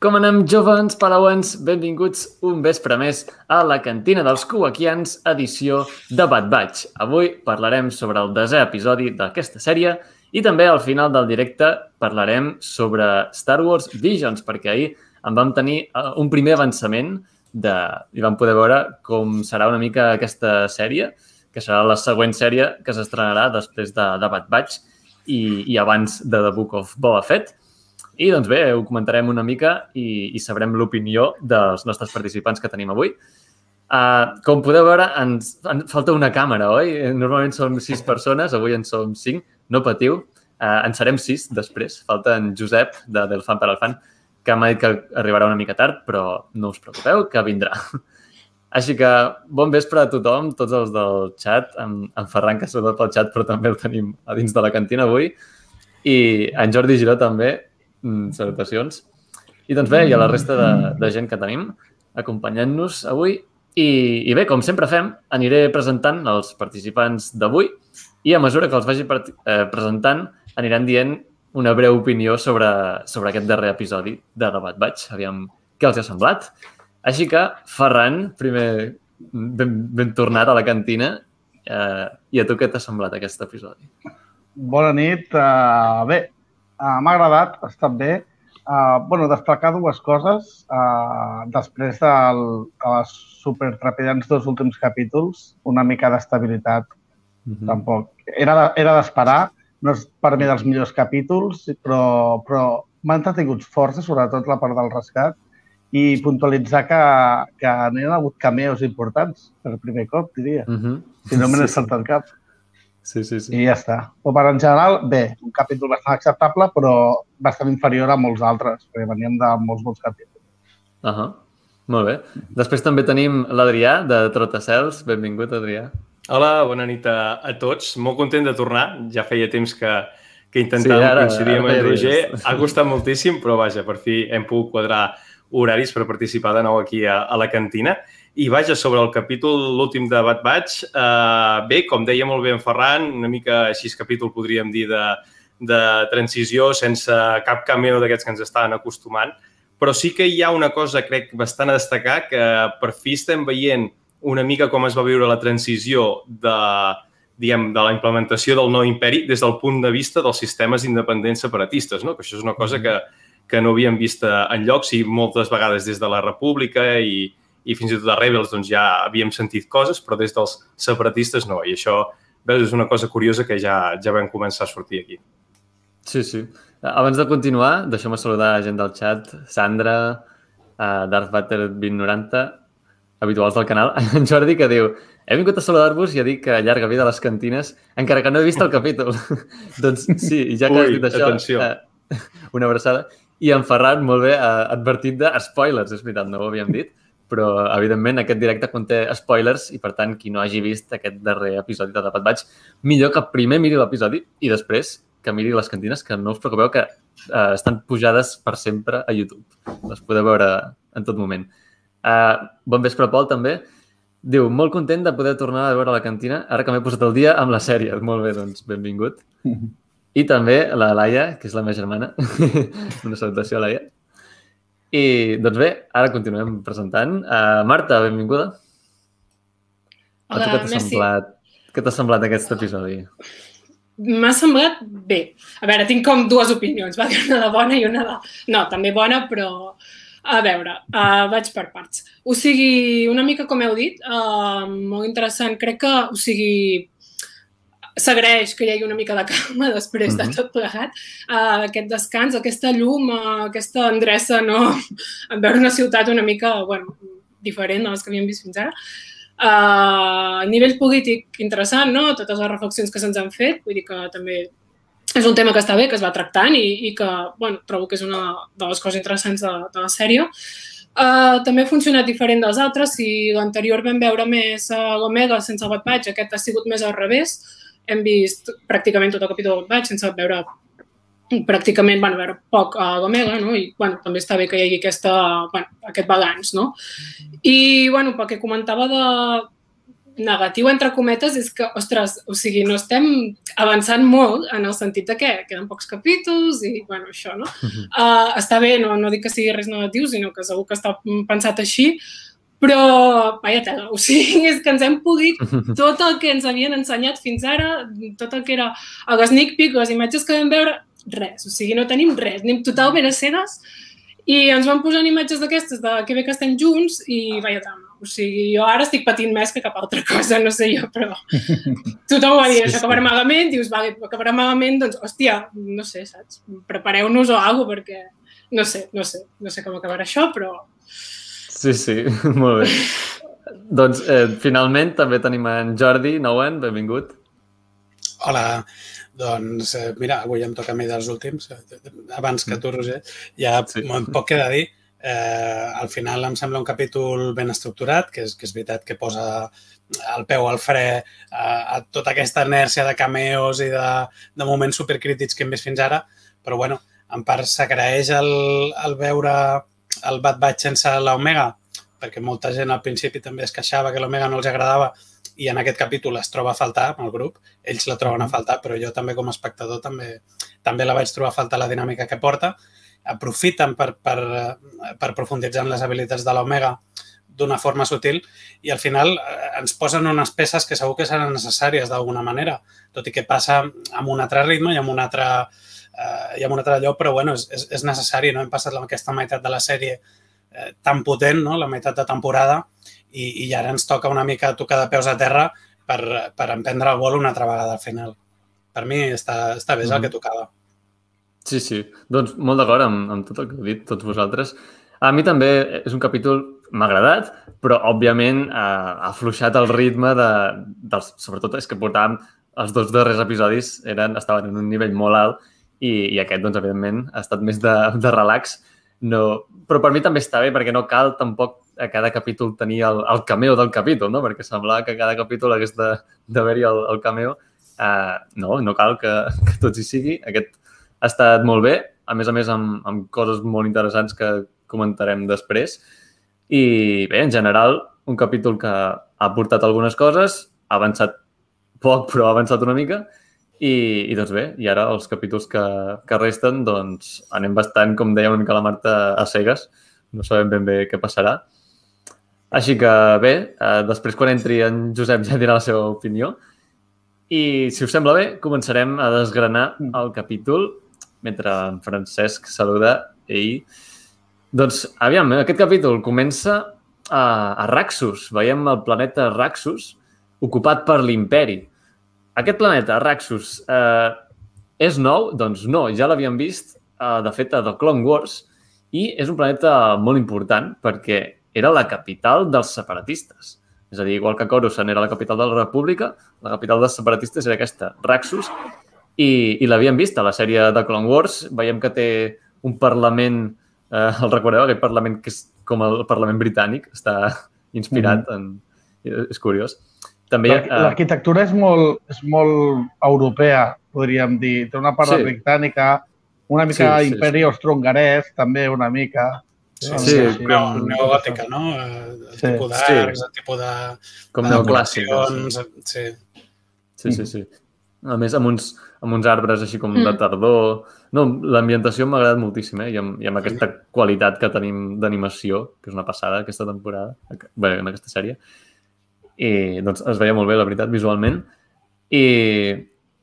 Com anem, jovens palauens? Benvinguts un vespre més a la cantina dels Kuwakians, edició de Bad Batch. Avui parlarem sobre el desè episodi d'aquesta sèrie i també al final del directe parlarem sobre Star Wars Visions, perquè ahir en vam tenir eh, un primer avançament de, i vam poder veure com serà una mica aquesta sèrie, que serà la següent sèrie que s'estrenarà després de, de Bad Batch i, i abans de The Book of Boba Fett. I doncs bé, ho comentarem una mica i, i sabrem l'opinió dels nostres participants que tenim avui. Uh, com podeu veure, ens, ens falta una càmera, oi? Normalment som sis persones, avui en som cinc. No patiu, uh, en serem sis després. Falta en Josep, de, del Fan per al Fan, que m'ha dit que arribarà una mica tard, però no us preocupeu, que vindrà. Així que bon vespre a tothom, tots els del xat, en, en Ferran, que s'ha pel xat, però també el tenim a dins de la cantina avui, i en Jordi Giró també, salutacions. I doncs bé, i a la resta de, de gent que tenim acompanyant-nos avui. I, I bé, com sempre fem, aniré presentant els participants d'avui i a mesura que els vagi eh, presentant aniran dient una breu opinió sobre, sobre aquest darrer episodi de Debat Batch. Aviam què els ha semblat. Així que, Ferran, primer ben, ben tornat a la cantina. Eh, I a tu què t'ha semblat aquest episodi? Bona nit. Uh, bé, uh, m'ha agradat, ha estat bé. Uh, bueno, destacar dues coses. Uh, després del, de les supertrepidants dos últims capítols, una mica d'estabilitat uh mhm. -huh. tampoc. Era d'esperar, no és per mi dels millors capítols, però, però m'ha entretingut força, sobretot la part del rescat, i puntualitzar que, que n'hi ha hagut cameos importants per primer cop, diria. Uh -huh. Si no me n'he sí, saltat cap. Sí, sí, sí. I ja està. O per en general, bé, un capítol bastant acceptable, però bastant inferior a molts altres, perquè veníem de molts bons capítols. Uh -huh. Molt bé. Després també tenim l'Adrià, de Trotacels. Benvingut, Adrià. Hola, bona nit a, a tots. Molt content de tornar. Ja feia temps que, que intentàvem sí, ara, coincidir amb en Roger. Ha costat moltíssim, però vaja, per fi hem pogut quadrar horaris per participar de nou aquí a, a la cantina. I vaja, sobre el capítol, l'últim de Bad Batch, eh, bé, com deia molt bé en Ferran, una mica així capítol podríem dir de, de transició sense cap cameo d'aquests que ens estaven acostumant, però sí que hi ha una cosa, crec, bastant a destacar, que per fi estem veient una mica com es va viure la transició de, diguem, de la implementació del nou imperi des del punt de vista dels sistemes independents separatistes, no? que això és una cosa que, que no havíem vist en lloc, sí, moltes vegades des de la República i, i fins i tot a Rebels doncs, ja havíem sentit coses, però des dels separatistes no. I això veus, és una cosa curiosa que ja, ja vam començar a sortir aquí. Sí, sí. Abans de continuar, deixem saludar a gent del xat. Sandra, uh, Darth Vader 2090, habituals del canal, en Jordi, que diu he vingut a saludar-vos i a dir que llarga vida a les cantines, encara que no he vist el capítol. doncs sí, ja que Ui, has dit això, atenció. eh, una abraçada. I en Ferran, molt bé, ha advertit de spoilers, és veritat, no ho havíem dit, però evidentment aquest directe conté spoilers i per tant qui no hagi vist aquest darrer episodi de Tapat Vaig, millor que primer miri l'episodi i després que miri les cantines, que no us preocupeu que eh, estan pujades per sempre a YouTube. Les podeu veure en tot moment. Uh, bon vespre, Pol, també. Diu, molt content de poder tornar a veure la cantina, ara que m'he posat el dia amb la sèrie. Molt bé, doncs, benvingut. I també la Laia, que és la meva germana. Una salutació a Laia. I, doncs bé, ara continuem presentant. Uh, Marta, benvinguda. Hola, què t'ha semblat, què t'ha semblat aquest episodi? M'ha semblat bé. A veure, tinc com dues opinions, va? una de bona i una de... No, també bona, però a veure, uh, vaig per parts. O sigui, una mica com heu dit, uh, molt interessant. Crec que, o sigui, s'agraeix que hi hagi una mica de calma després de mhm. tot plegat, uh, aquest descans, aquesta llum, uh, aquesta endreça, no? en veure una ciutat una mica, bueno, diferent de les que havíem vist fins ara. Uh, a nivell polític, interessant, no? Totes les reflexions que se'ns han fet, vull dir que també és un tema que està bé, que es va tractant i, i que bueno, trobo que és una de les coses interessants de, de la sèrie. Uh, també ha funcionat diferent dels altres. Si l'anterior vam veure més a l'Omega sense el Bad aquest ha sigut més al revés. Hem vist pràcticament tot el capítol del Bad sense veure pràcticament, bueno, veure poc a l'Omega, no? I, bueno, també està bé que hi hagi aquesta, bueno, aquest balanç, no? I, bueno, pel que comentava de, negatiu, entre cometes, és que, ostres, o sigui, no estem avançant molt en el sentit de que queden pocs capítols i, bueno, això, no? Uh, està bé, no, no dic que sigui res negatiu, sinó que segur que està pensat així, però, vaja tela, o sigui, és que ens hem podit tot el que ens havien ensenyat fins ara, tot el que era el sneak peek, les imatges que vam veure, res, o sigui, no tenim res, anem totalment a cegues i ens van posant imatges d'aquestes de que bé que estem junts i vaja trama. O sigui, jo ara estic patint més que cap altra cosa, no sé jo, però tothom va dir, sí, acabarà malament, dius, vale, acabarà malament, doncs, hòstia, no sé, saps? Prepareu-nos o alguna perquè no sé, no sé, no sé com acabarà això, però... Sí, sí, molt bé. doncs, eh, finalment, també tenim en Jordi Nouen, benvingut. Hola, doncs eh, mira, avui em toca a mi dels últims, eh, abans que tu, Roger, ja sí. poc queda dir, Eh, al final em sembla un capítol ben estructurat, que és, que és veritat que posa el peu al fre a, a tota aquesta inèrcia de cameos i de, de moments supercrítics que hem vist fins ara, però bueno, en part s'agraeix el, el veure el Bad Batch sense l'Omega, perquè molta gent al principi també es queixava que l'Omega no els agradava i en aquest capítol es troba a faltar amb el grup, ells la troben a faltar, però jo també com a espectador també, també la vaig trobar a faltar la dinàmica que porta. Aprofiten per, per, per profunditzar en les habilitats de l'Omega d'una forma sutil i al final eh, ens posen unes peces que segur que seran necessàries d'alguna manera, tot i que passa amb un altre ritme i amb un altre, eh, i amb un altre lloc, però bueno, és, és, és necessari, no? Hem passat aquesta meitat de la sèrie eh, tan potent, no? la meitat de temporada, i, i ara ens toca una mica tocar de peus a terra per, per emprendre el vol una altra vegada al final. Per mi està, està bé, és el que tocava. Sí, sí. Doncs molt d'acord amb, amb tot el que heu dit, tots vosaltres. A mi també és un capítol m'ha agradat, però òbviament ha, ha afluixat el ritme de, dels, sobretot és que portàvem els dos darrers episodis eren, estaven en un nivell molt alt i, i aquest, doncs, evidentment, ha estat més de, de relax. No, però per mi també està bé perquè no cal tampoc a cada capítol tenir el, el cameo del capítol, no? Perquè semblava que cada capítol hagués d'haver-hi el, el cameo. Uh, no, no cal que, que tots hi sigui. Aquest ha estat molt bé, a més a més amb, amb coses molt interessants que comentarem després. I bé, en general, un capítol que ha portat algunes coses, ha avançat poc, però ha avançat una mica, i, i doncs bé, i ara els capítols que, que resten, doncs anem bastant, com deia una mica la Marta, a cegues. No sabem ben bé què passarà. Així que bé, eh, després quan entri en Josep ja dirà la seva opinió. I si us sembla bé, començarem a desgranar el capítol mentre en Francesc saluda ell. Doncs, aviam, aquest capítol comença a, a Raxus. Veiem el planeta Raxus ocupat per l'imperi. Aquest planeta, Raxus, eh, és nou? Doncs no, ja l'havíem vist, eh, de fet, a The Clone Wars, i és un planeta molt important perquè era la capital dels separatistes. És a dir, igual que Coruscant era la capital de la República, la capital dels separatistes era aquesta, Raxus, i, i l'havíem vist a la sèrie de Clone Wars. Veiem que té un Parlament, eh, el recordeu, aquest Parlament que és com el Parlament britànic, està inspirat mm -hmm. en... És curiós. També... Eh, l'arquitectura és, molt, és molt europea, podríem dir. Té una part sí. britànica, una mica sí, sí, imperi sí. austro-hongarès, també una mica. Sí, sí, sí com... neogòtica, no? El sí. tipus d'arcs, sí. el tipus de... Com neoclàssic. Sí. Sí, sí, sí. A més, amb uns, amb uns arbres així com mm. de tardor. No, l'ambientació m'ha agradat moltíssim, eh? I amb, i amb aquesta qualitat que tenim d'animació, que és una passada aquesta temporada, bé, en aquesta sèrie. I doncs es veia molt bé, la veritat, visualment. I,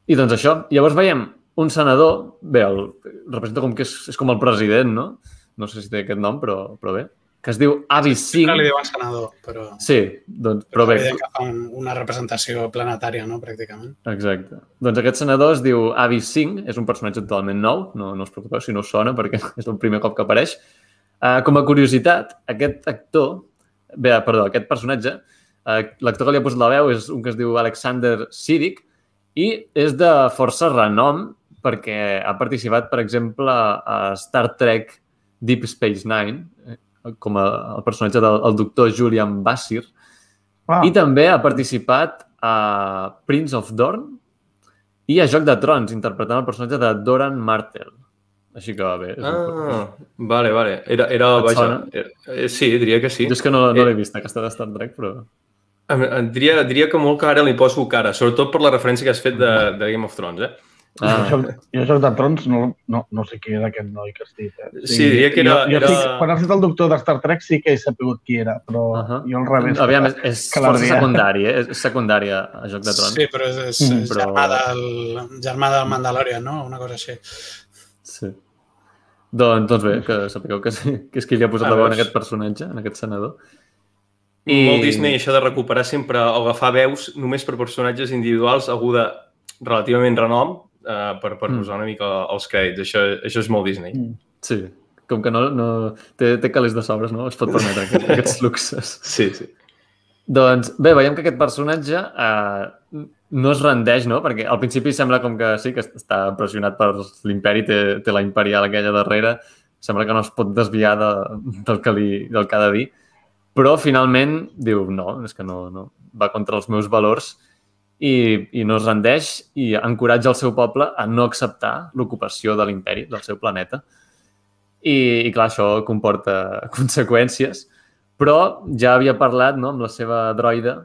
i doncs això, llavors veiem un senador, bé, el, representa com que és, és com el president, no? No sé si té aquest nom, però, però bé que es diu Avi Singh. Sí, li diuen senador, però... Sí, doncs, però, però bé. que fa una representació planetària, no?, pràcticament. Exacte. Doncs aquest senador es diu Avi Singh, és un personatge totalment nou, no, no us preocupeu si no us sona, perquè és el primer cop que apareix. Uh, com a curiositat, aquest actor, bé, perdó, aquest personatge, l'actor que li ha posat la veu és un que es diu Alexander Siddig i és de força renom perquè ha participat, per exemple, a Star Trek Deep Space Nine, com a, el personatge del el doctor Julian Bassir. Ah. I també ha participat a Prince of Dorn i a Joc de Trons, interpretant el personatge de Doran Martel. Així que bé. És ah, un... vale, vale. Era, era, vaja, era, eh, sí, diria que sí. Jo és que no, no l'he vist, aquesta de Star Trek, però... Diria, diria que molt que ara li poso cara, sobretot per la referència que has fet de, de Game of Thrones, eh? Ah. Jo, jo Joc de Trons no, no, no sé qui era aquest noi que has dit. Eh? Sí, sí diria que era... Jo, jo era... sí, quan has dit el doctor de Star Trek sí que he sapigut qui era, però uh -huh. jo al revés. Aviam, és, és força secundari, eh? és secundària a Joc de Trons. Sí, però és, és, mm, però... germà, del, germà del Mandalorian, no? Una cosa així. Sí. Doncs, doncs bé, que sapigueu que, que és qui li ha posat ah, la veu en aquest personatge, en aquest senador. I... Molt Disney, això de recuperar sempre o agafar veus només per personatges individuals, algú de relativament renom, eh, per, per mm. posar una mica els crèdits. Això, això és molt Disney. Mm. Sí, com que no, no té, té calés de sobres, no? Es pot permetre aquest, aquests luxes. Sí, sí. Doncs bé, veiem que aquest personatge eh, no es rendeix, no? Perquè al principi sembla com que sí, que està pressionat per l'imperi, té, té la imperial aquella darrere, sembla que no es pot desviar de, del, que li, del que ha de dir, però finalment diu, no, és que no, no, va contra els meus valors i, i no es rendeix i encoratja el seu poble a no acceptar l'ocupació de l'imperi, del seu planeta. I, I clar, això comporta conseqüències, però ja havia parlat no, amb la seva droide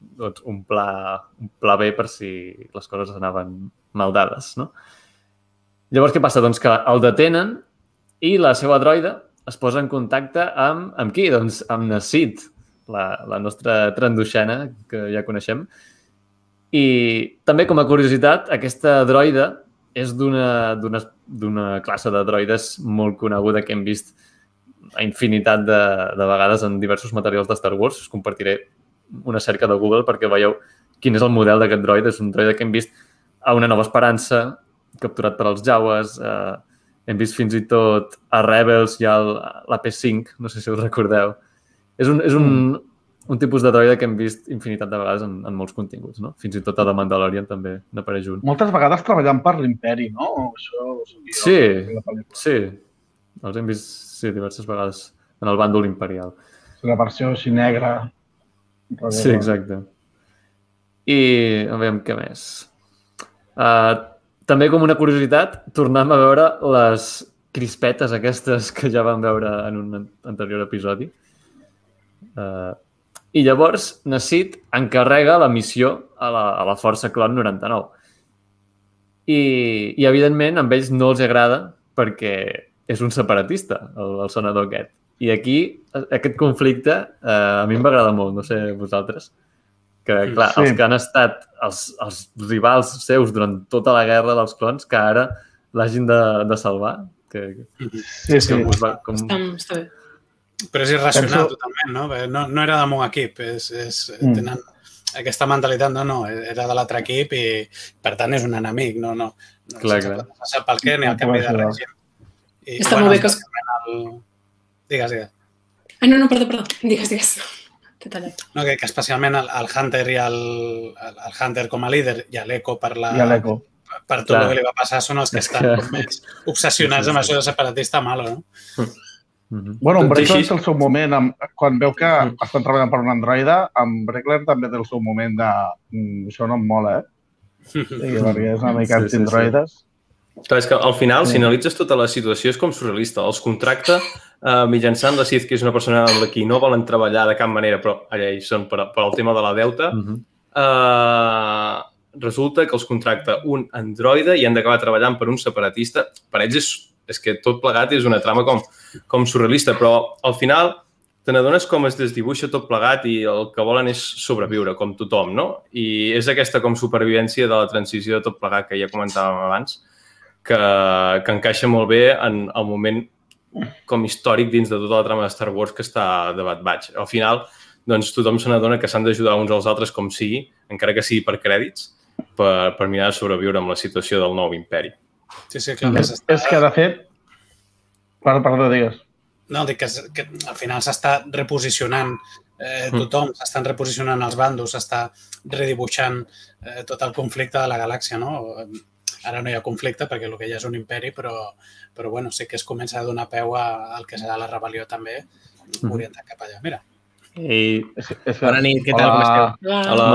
doncs, un, pla, un pla B per si les coses anaven mal dades. No? Llavors, què passa? Doncs que el detenen i la seva droide es posa en contacte amb, amb qui? Doncs amb Nassit, la, la nostra tranduixana, que ja coneixem. I també, com a curiositat, aquesta droide és d'una classe de droides molt coneguda que hem vist a infinitat de, de vegades en diversos materials de Star Wars. Us compartiré una cerca de Google perquè veieu quin és el model d'aquest droide. És un droide que hem vist a Una Nova Esperança, capturat per als Jawas, eh, hem vist fins i tot a Rebels i a l'AP5, no sé si us recordeu. És un, és un, mm. un tipus de droide que hem vist infinitat de vegades en, en molts continguts, no? Fins i tot a The Mandalorian també n'apareix un. Moltes vegades treballant per l'imperi, no? Això, sí, sí. Els hem vist sí, diverses vegades en el bàndol imperial. La versió així negra. Sí, exacte. I a veure què més. Uh, també com una curiositat, tornem a veure les crispetes aquestes que ja vam veure en un anterior episodi. Uh, I llavors Nassit encarrega la missió a la, a la Força Clon 99. I, I, evidentment, amb ells no els agrada perquè és un separatista, el, el senador aquest. I aquí, aquest conflicte, uh, a mi em va agradar molt, no sé vosaltres que, clar, sí. els que han estat els, els rivals seus durant tota la guerra dels clons, que ara l'hagin de, de salvar. Que, sí, sí. Com, va, com... Està, està bé. Però és irracional Penso... totalment, no? No, no era del meu equip, és, és, mm. tenen aquesta mentalitat, no, no, era de l'altre equip i per tant és un enemic, no, no. no clar, clar. No sap pel què ni el canvi de règim. I, Està bueno, molt bé que... El... Digues, digues. Ah, no, no, perdó, perdó. Digues, digues. No, que, que especialment el, el Hunter i el, el, el Hunter com a líder i l'Eco per la... I l'Eco. Per tot Clar. el que li va passar són els que estan que... més obsessionats amb això de separatista malo, no? Mm -hmm. Bueno, amb Bregler té el seu moment, amb, quan veu que mm. estan treballant per un androide, amb Bregler també té el seu moment de mm, això no em mola, eh? Sí, perquè és una mica sí, sí, androides. Sí. Clar, és que al final, si analitzes tota la situació, és com surrealista. Els contracta eh, mitjançant la CID, que és una persona amb la qui no volen treballar de cap manera, però allà hi són per, per al tema de la deuta, uh mhm. -huh. eh, resulta que els contracta un androide i han d'acabar treballant per un separatista. Per ells és, és que tot plegat és una trama com, com surrealista, però al final te n'adones com es desdibuixa tot plegat i el que volen és sobreviure, com tothom, no? I és aquesta com supervivència de la transició de tot plegat que ja comentàvem abans, que, que encaixa molt bé en el moment com històric dins de tota la trama de Star Wars que està de Bad Batch. Al final, doncs, tothom se n'adona que s'han d'ajudar uns als altres com sigui, encara que sigui per crèdits, per, per mirar de sobreviure amb la situació del nou imperi. Sí, sí, clar. És, és que, de fet... Perdó, perdó, digues. No, dic que, que al final s'està reposicionant eh, mm. tothom, s'estan reposicionant els bandos, s'està redibuixant eh, tot el conflicte de la galàxia, no? Ara no hi ha conflicte perquè el que hi ha és un imperi, però, però bueno, sí que es comença a donar peu al que serà la rebel·lió també, mhm. orientat cap allà. Mira. Ei, Bona nit, què tal? Hola. Com esteu? Hola.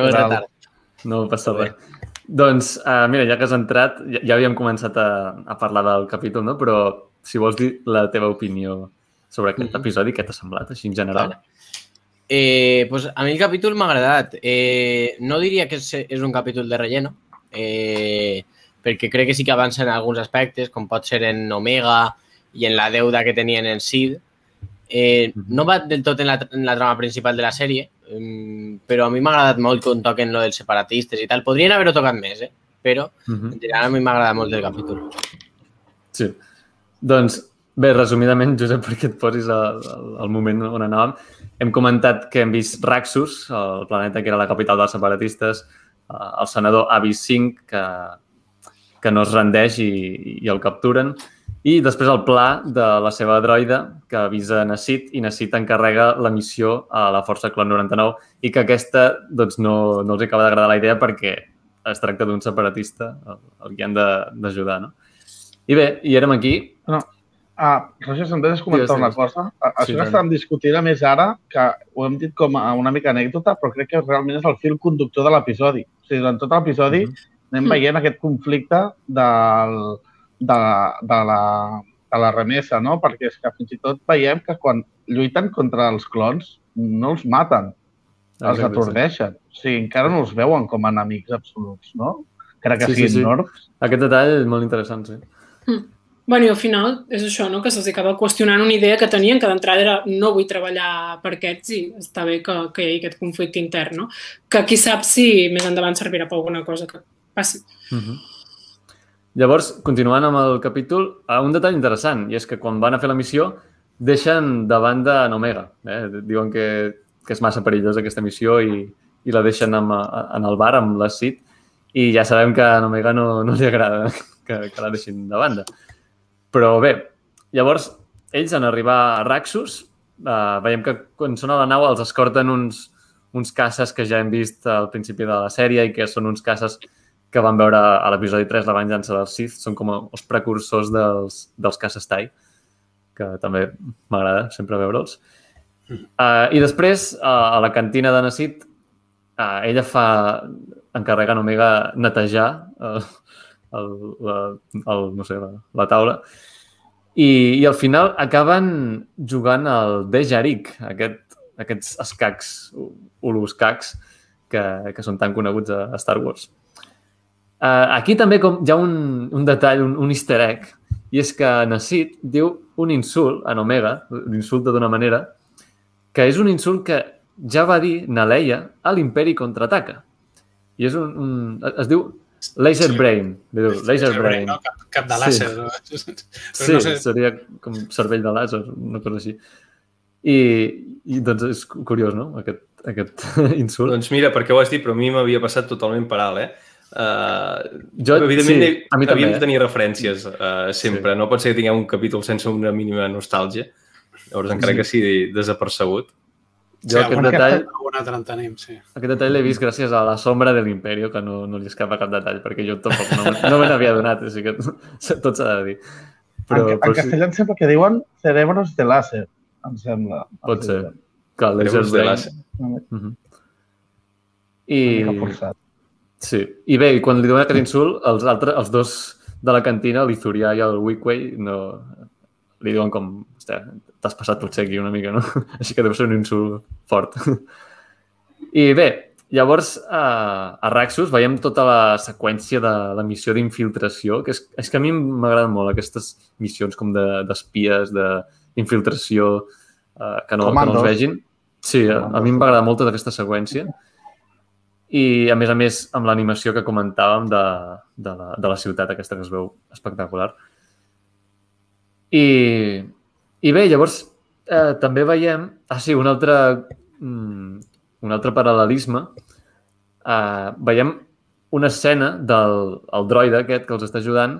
Hola. Hola. No passa res. Doncs, uh, mira, ja que has entrat, ja, ja havíem començat a, a parlar del capítol, no? però si vols dir la teva opinió sobre aquest mm -hmm. episodi, què t'ha semblat, així en general? Vale. Eh, pues a mi el capítol m'ha agradat. Eh, no diria que és, és un capítol de relleno, eh, perquè crec que sí que avança en alguns aspectes, com pot ser en Omega i en la deuda que tenien en Sid. Eh, no va del tot en la, en la trama principal de la sèrie, mm, però a mi m'ha agradat molt que toquen lo dels separatistes i tal. Podrien haver-ho tocat més, eh? però uh -huh. en general a mi m'ha agradat molt el capítol. Sí. Doncs bé, resumidament, Josep, perquè et posis al, moment on anàvem, hem comentat que hem vist Raxus, el planeta que era la capital dels separatistes, el senador Avis 5, que, que no es rendeix i, i el capturen, i després el pla de la seva droide que avisa Nassit i Nassit encarrega la missió a la Força Clon 99 i que aquesta doncs, no, no els acaba d'agradar la idea perquè es tracta d'un separatista el, el que han d'ajudar, no? I bé, i érem aquí. No. Ah, Roger, em deixes comentar sí, una cosa. Això sí, que estàvem discutint, a més, ara, que ho hem dit com a una mica anècdota, però crec que realment és el fil conductor de l'episodi. O sigui, durant tot l'episodi mm -hmm. anem veient aquest conflicte del, de, de, la, de la remesa, no? Perquè és que fins i tot veiem que quan lluiten contra els clons no els maten, ah, els atordeixen. O sigui, encara no els veuen com a enemics absoluts, no? Crec que sí, siguin sí, sí. nords. Aquest detall és molt interessant, sí. Mm. Bueno, i al final és això, no? que se'ls acaba qüestionant una idea que tenien, que d'entrada era no vull treballar per aquests i està bé que, que hi hagi aquest conflicte intern, no? Que qui sap si més endavant servirà per alguna cosa que passi. Uh -huh. Llavors, continuant amb el capítol, un detall interessant, i és que quan van a fer la missió deixen de banda en Omega. Eh? Diuen que, que és massa perillosa aquesta missió i, i la deixen amb, en el bar amb la Cid i ja sabem que a Omega no, no li agrada que, que la deixin de banda. Però bé, llavors, ells en arribar a Raxus, eh, veiem que quan són a la nau els escorten uns, uns caces que ja hem vist al principi de la sèrie i que són uns caces que vam veure a l'episodi 3, La venjança dels Sith, són com els precursors dels, dels Cassestai, que també m'agrada sempre veure'ls. Uh, I després, uh, a la cantina de Nassit, uh, ella fa encarrega en Omega netejar el, el, la, el, no sé, la, la taula i, i al final acaben jugant al Dejarik, aquest, aquests escacs, uluscacs, que, que són tan coneguts a, Star Wars. Uh, aquí també com, hi ha un, un detall, un, un easter egg, i és que Nassit diu un insult en Omega, l'insulta d'una manera, que és un insult que ja va dir Naleia a l'Imperi contraataca. I és un, un, es diu Laser sí. Brain. Diu, laser Brain. No? Cap, cap de làser. Sí, no? sí no sé... seria com cervell de làser, una cosa així. I, i doncs és curiós, no?, aquest, aquest insult. Doncs mira, perquè ho has dit, però a mi m'havia passat totalment per alt, eh? Uh, jo, evidentment, sí, a mi havíem també, de tenir referències uh, sempre. Sí. No pot ser que tinguem un capítol sense una mínima nostàlgia. Llavors, encara sí. que sigui desapercebut. Jo sí, aquest detall... Alguna altra en tenim, sí. Aquest detall l'he vist gràcies a la sombra de l'Imperio, que no, no li escapa cap detall, perquè jo tampoc no, no me n'havia donat, així que tot s'ha de dir. Però, en, però en castellà sí. sempre que diuen cerebros de láser, em sembla. Pot ser. Que el cerebros de láser. Uh -huh. I... Sí, i bé, quan li donen aquest insult, els, altres, els dos de la cantina, l'Ithurià i el Wickway, no, li diuen com, t'has passat potser aquí una mica, no? Així que deu ser un insult fort. I bé, llavors a, a Raxus veiem tota la seqüència de la missió d'infiltració, que és, és que a mi m'agraden molt aquestes missions com d'espies, de, d'infiltració, uh, que, no, que no els vegin. Sí, a, a mi em va agradar molt tota aquesta seqüència. I, a més a més, amb l'animació que comentàvem de, de, la, de la ciutat aquesta que es veu espectacular. I, i bé, llavors eh, també veiem... Ah, sí, un altre, mm, un altre paral·lelisme. Eh, veiem una escena del el droide aquest que els està ajudant.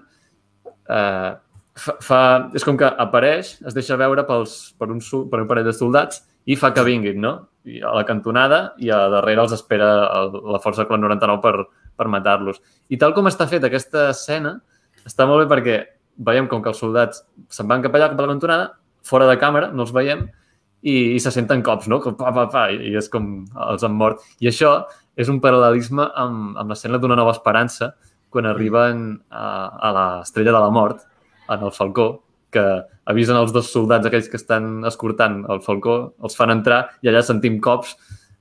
Eh, fa, fa, és com que apareix, es deixa veure pels, per, un, per un parell de soldats i fa que vinguin, no? I a la cantonada i a darrere els espera el, la Força Clan 99 per, per matar-los. I tal com està feta aquesta escena, està molt bé perquè veiem com que els soldats se'n van cap allà, cap a la cantonada, fora de càmera, no els veiem, i, i se senten cops, no? Pa, pa, pa, I és com els han mort. I això és un paral·lelisme amb, amb l'escena d'una nova esperança, quan arriben a, a l'estrella de la mort, en el Falcó, que avisen els dos soldats, aquells que estan escortant el falcó, els fan entrar i allà sentim cops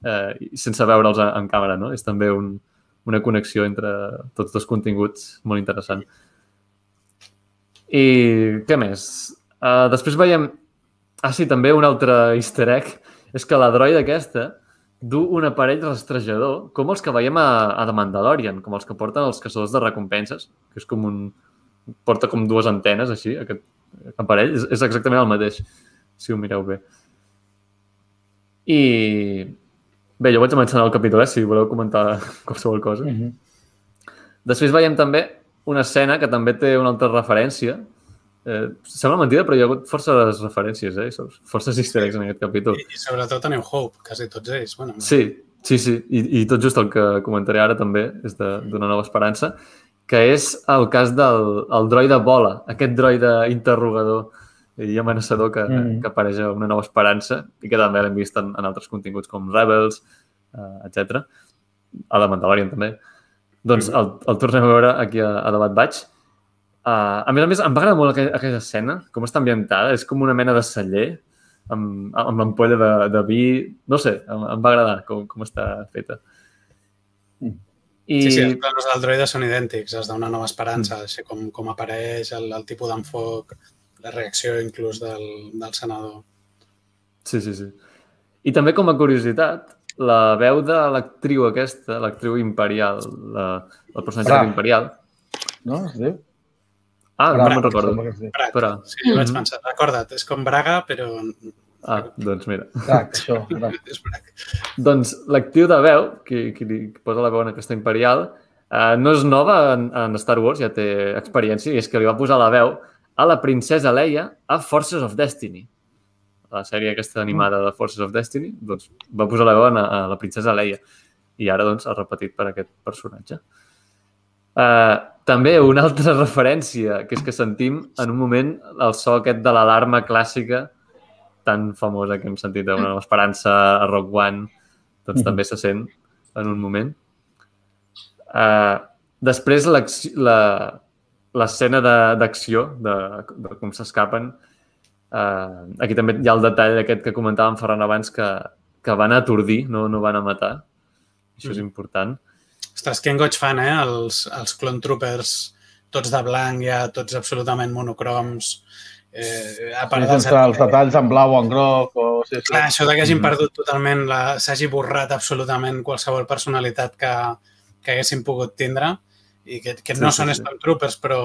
eh, sense veure'ls en, en càmera, no? És també un, una connexió entre tots dos continguts molt interessant. I què més? Uh, després veiem... Ah, sí, també un altre easter egg és que la droida aquesta du un aparell rastrejador, com els que veiem a, a The Mandalorian, com els que porten els caçadors de recompenses, que és com un... porta com dues antenes, així, aquest aparell. És, és exactament el mateix, si ho mireu bé. I... Bé, jo vaig mencionar el capítol, eh, si voleu comentar qualsevol cosa. Mm -hmm. Després veiem també una escena que també té una altra referència, Eh, sembla mentida, però hi ha hagut forces referències, eh? forces easter eggs en aquest capítol. I, i sobretot a New Hope, quasi tots ells. Bueno, sí, sí, sí. I, I tot just el que comentaré ara també és d'una nova esperança, que és el cas del el droide Bola, aquest droide interrogador i amenaçador que, mm. que apareix a una nova esperança i que també l'hem vist en, en altres continguts com Rebels, eh, etc. A la Mandalorian també. Doncs mm. el, el tornem a veure aquí a, a Debat Batch Uh, a més a més, em va agradar molt aquella, aquella escena, com està ambientada. És com una mena de celler amb, amb l'ampolla de, de vi. No sé, em, em va agradar com, com està feta. I... Sí, sí, els planos del droide són idèntics, els d'una nova esperança, mm. així com, com apareix el, el tipus d'enfoc, la reacció inclús del, del senador. Sí, sí, sí. I també com a curiositat, la veu de l'actriu aquesta, l'actriu imperial, la, el personatge ah. imperial... No, es diu? Ah, Braga, no me'n recordo. Braga. Però... Sí, mm -hmm. vaig pensar. Recorda't, és com Braga, però... Ah, doncs mira. Braga, això. Braga. és Braga. doncs l'actiu de veu, qui, qui li posa la veu en aquesta imperial, eh, no és nova en, en Star Wars, ja té experiència, i és que li va posar la veu a la princesa Leia a Forces of Destiny. La sèrie aquesta animada de Forces of Destiny, doncs va posar la veu a, a la princesa Leia. I ara, doncs, ha repetit per aquest personatge. Uh, també una altra referència, que és que sentim en un moment el so aquest de l'alarma clàssica tan famosa que hem sentit d'una nova esperança a Rock One, doncs mm. també se sent en un moment. Uh, després l'escena d'acció, de, de, de com s'escapen, uh, aquí també hi ha el detall aquest que comentàvem Ferran abans, que, que van atordir, no, no van a matar. Això és mm. Ostres, en goig fan, eh? Els, els Clone Troopers tots de blanc, ja tots absolutament monocroms. Eh, a part dels els detalls en blau o en groc. O... Sí, sí. Clar, això de que hagin mm. perdut totalment, la... s'hagi borrat absolutament qualsevol personalitat que, que haguessin pogut tindre i que, que no sí, són sí, Stormtroopers, però,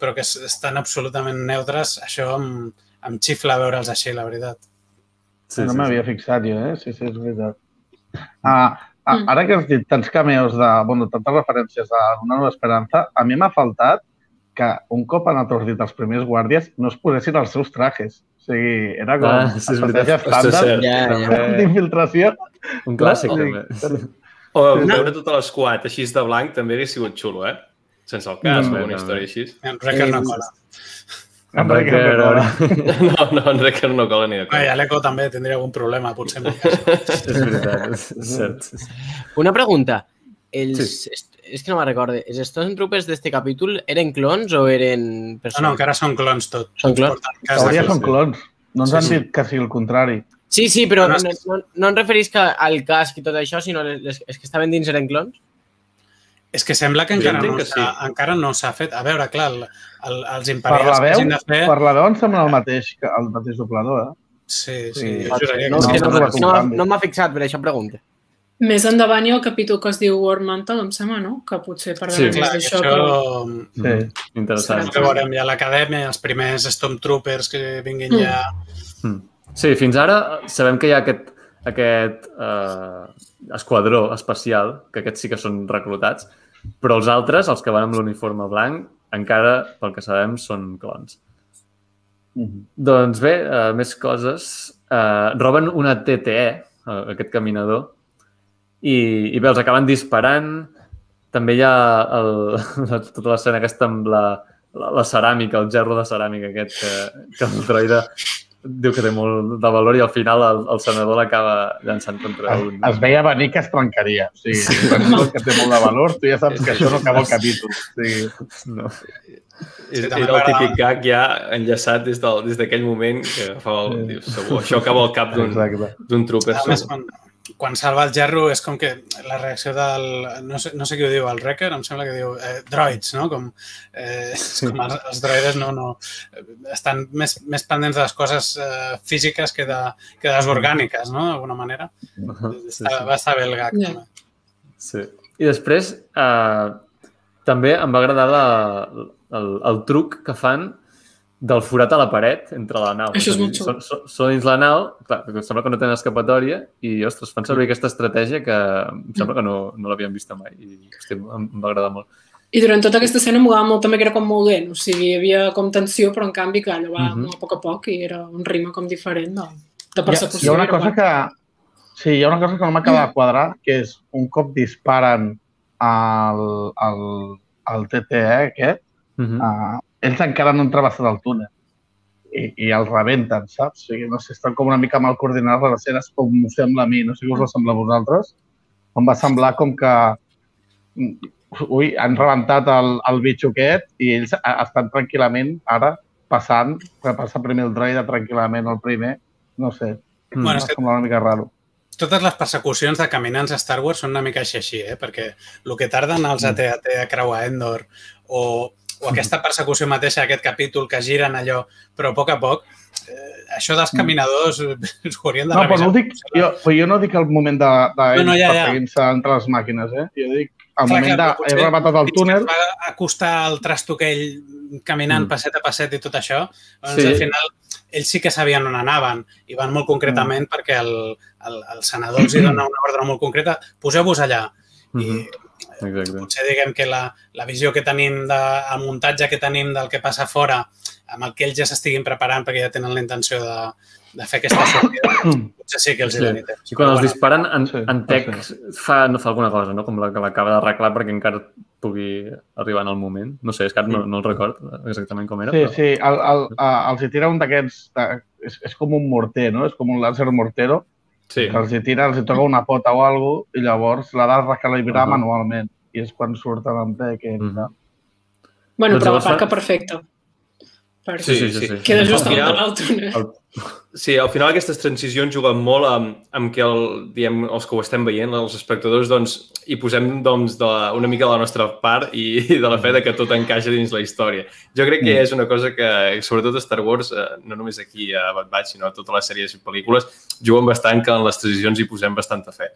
però que estan absolutament neutres, això em, em xifla veure'ls així, la veritat. Sí, no sí, m'havia sí. fixat jo, eh? Sí, sí, és veritat. Ah, Mm. Ara que has dit tants cameos de, bueno, tantes referències a Una nova esperança, a mi m'ha faltat que un cop han atordit els primers guàrdies no es posessin els seus trajes. O sigui, era com ah, sí, estratègia estàndard ja, ja. d'infiltració. Un clàssic, no, també. O no. veure tota l'esquat així de blanc també hauria sigut xulo, eh? Sense el cas, no, una història així. En Wrecker no cola. En Wrecker no. No, no, en Wrecker no cola ni de cola. L'Eco també tindria algun problema, potser. és veritat, és cert. Una pregunta. Els, sí. És que no me'n recorde. Els Stormtroopers d'este capítol eren clons o eren persones? No, no, encara són clons tot. Són clons? Hauria són clons. No ens sí, han sí. dit que sigui el contrari. Sí, sí, però no, no, no, no em referís que al casc i tot això, sinó les, les, les que estaven dins eren clons? És que sembla que encara no, que sí. encara no s'ha fet. A veure, clar, el, el, els imperials per la veu, de fer... Per la veu em sembla el mateix, el mateix doblador, eh? Sí, sí. sí. Jo juraria no, que no, no, no, no m'ha fixat, per això pregunto. Més endavant hi ha el capítol que es diu War Mantle, em sembla, no? Que potser parlarem sí, clar. Això... Però... Sí, interessant. Que veurem ja l'acadèmia, els primers Stormtroopers que vinguin mm. ja... Mm. Sí, fins ara sabem que hi ha aquest, aquest eh, esquadró especial, que aquests sí que són reclutats, però els altres, els que van amb l'uniforme blanc, encara, pel que sabem, són clons. Mm -hmm. Doncs bé, uh, més coses. Uh, roben una TTE, uh, aquest caminador, i, i bé, els acaben disparant. També hi ha el, la, tota l'escena aquesta amb la, la, la ceràmica, el gerro de ceràmica aquest que, que el droide diu que té molt de valor i al final el, el senador l'acaba llançant contra Es, un... es veia venir que es trencaria. O sigui, quan dius que té molt de valor, tu ja saps que això no acaba el capítol. O sigui, No. És, també era el típic gag ja enllaçat des del- des d'aquell moment que agafava el... Sí. Dius, segur, això acaba al cap d'un trooper. A més, quan, quan salva el gerro és com que la reacció del... No sé, no sé qui ho diu, el Wrecker, em sembla que diu eh, droids, no? Com, eh, com els, els droides no, no, estan més, més pendents de les coses eh, físiques que de, que de les orgàniques, no? D'alguna manera. Sí, Està, va estar bé el gag. També. Sí. I després, eh, també em va agradar la, el, el truc que fan del forat a la paret entre la nau. Això és molt xulo. Són, són, són dins la nau, clar, que sembla que no tenen escapatòria i, ostres, fan servir aquesta estratègia que em sembla que no, no l'havien vist mai i, hosti, em, em va agradar molt. I durant tota aquesta escena m'agradava molt també que era com molt lent, o sigui, hi havia com tensió, però en canvi, clar, allò va Mhm. molt a poc a poc i era un ritme com diferent de, de Hi ha, persecució. hi ha una cosa que... Sí, hi ha una cosa que no m'acaba de quadrar, que és un cop disparen al, al, al TTE aquest, Mm -hmm. uh, ells encara no han travessat el túnel i, i el rebenten, saps? O sigui, no sé, estan com una mica mal coordinades les escenes, com m'ho sembla a mi. No sé què us va semblar a vosaltres. Em va semblar com que mm, ui, han rebentat el, el bitxo aquest i ells estan tranquil·lament ara passant, que passa primer el droide tranquil·lament el primer, no sé, Mm. Bueno, em va semblar una mica raro. totes les persecucions de caminants a Star Wars són una mica així, així eh? perquè el que tarden els AT-AT a creuar Endor o, o aquesta persecució mateixa, aquest capítol que giren allò, però a poc a poc, eh, això dels caminadors eh, ho haurien de No, però no dic, jo, però jo no dic el moment de, de No, no, ja, ja. perseguint-se entre les màquines, eh? Jo dic el Clar, moment clar, de... He rebatat el que túnel, va acostar el trasto aquell caminant Mm. passet a passet i tot això, doncs Sí. al final ells sí que sabien on anaven i van molt concretament Mm. perquè el, el, el senador els dona una ordre molt concreta, poseu-vos allà. I Mhm. Exacte. potser diguem que la, la visió que tenim, de, el muntatge que tenim del que passa fora, amb el que ells ja s'estiguin preparant perquè ja tenen la intenció de, de fer aquesta sortida, potser sí que els hi Sí. doni temps. I quan Però els disparen, en, Sí, en Tech fa, no fa alguna cosa, no? Com la que l'acaba d'arreglar perquè encara pugui arribar en el moment. No sé, és que ara no, no el record exactament com era. Sí, però... sí, el, el, el, els hi tira un d'aquests... És, és com un morter, no? És com un láser mortero, Sí. que els hi tira, els hi toca una pota o alguna cosa, i llavors l'ha de recalibrar Ahà. manualment. I és quan surten en Tech. i Mhm. tal. Bueno, Doncs però la fa- parca perfecta. Perquè Sí, sí, sí. sí. Queda just Al de l'altre. Sí, al final aquestes transicions juguen molt amb, amb que el, diem, els que ho estem veient, els espectadors, doncs, hi posem doncs, de la, una mica de la nostra part i, i de la fe de que tot encaixa dins la història. Jo crec que Mm. és una cosa que, sobretot a Star Wars, eh, no només aquí a Bad Batch, sinó a totes les sèries i pel·lícules, juguen bastant que en les transicions hi posem bastanta fe.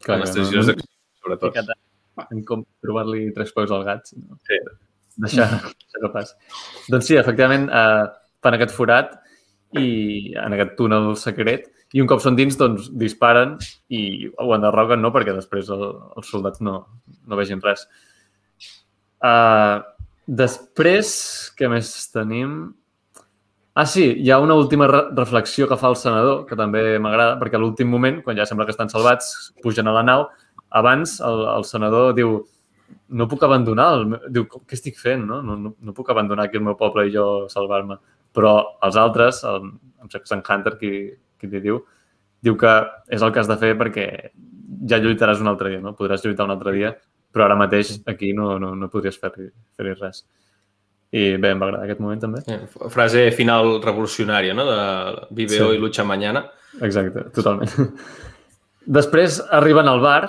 Clar, en les transicions no, sobretot. en com trobar-li tres peus al gat. No? Sí. Deixar, deixar que passi. Doncs sí, efectivament, eh, fan aquest forat i en aquest túnel secret i un cop són dins, doncs, disparen i ho enderroguen, no? Perquè després el, els soldats no, no vegin res. Uh, després, què més tenim? Ah, sí, hi ha una última re reflexió que fa el senador, que també m'agrada, perquè a l'últim moment, quan ja sembla que estan salvats, pugen a la nau, abans el, el senador diu no puc abandonar, el, meu-" diu, què estic fent, no? No, no? no puc abandonar aquí el meu poble i jo salvar-me. Però els altres, el, em sembla que és en Hunter qui, qui li diu, diu que és el que has de fer perquè ja lluitaràs un altre dia, no? Podràs lluitar un altre dia, però ara mateix aquí no, no, no podries fer-hi fer res. I bé, em va agradar aquest moment també. Eh, Frase final revolucionària, no? De vive Sí. hoy, lucha mañana. Exacte, totalment. Després arriben al bar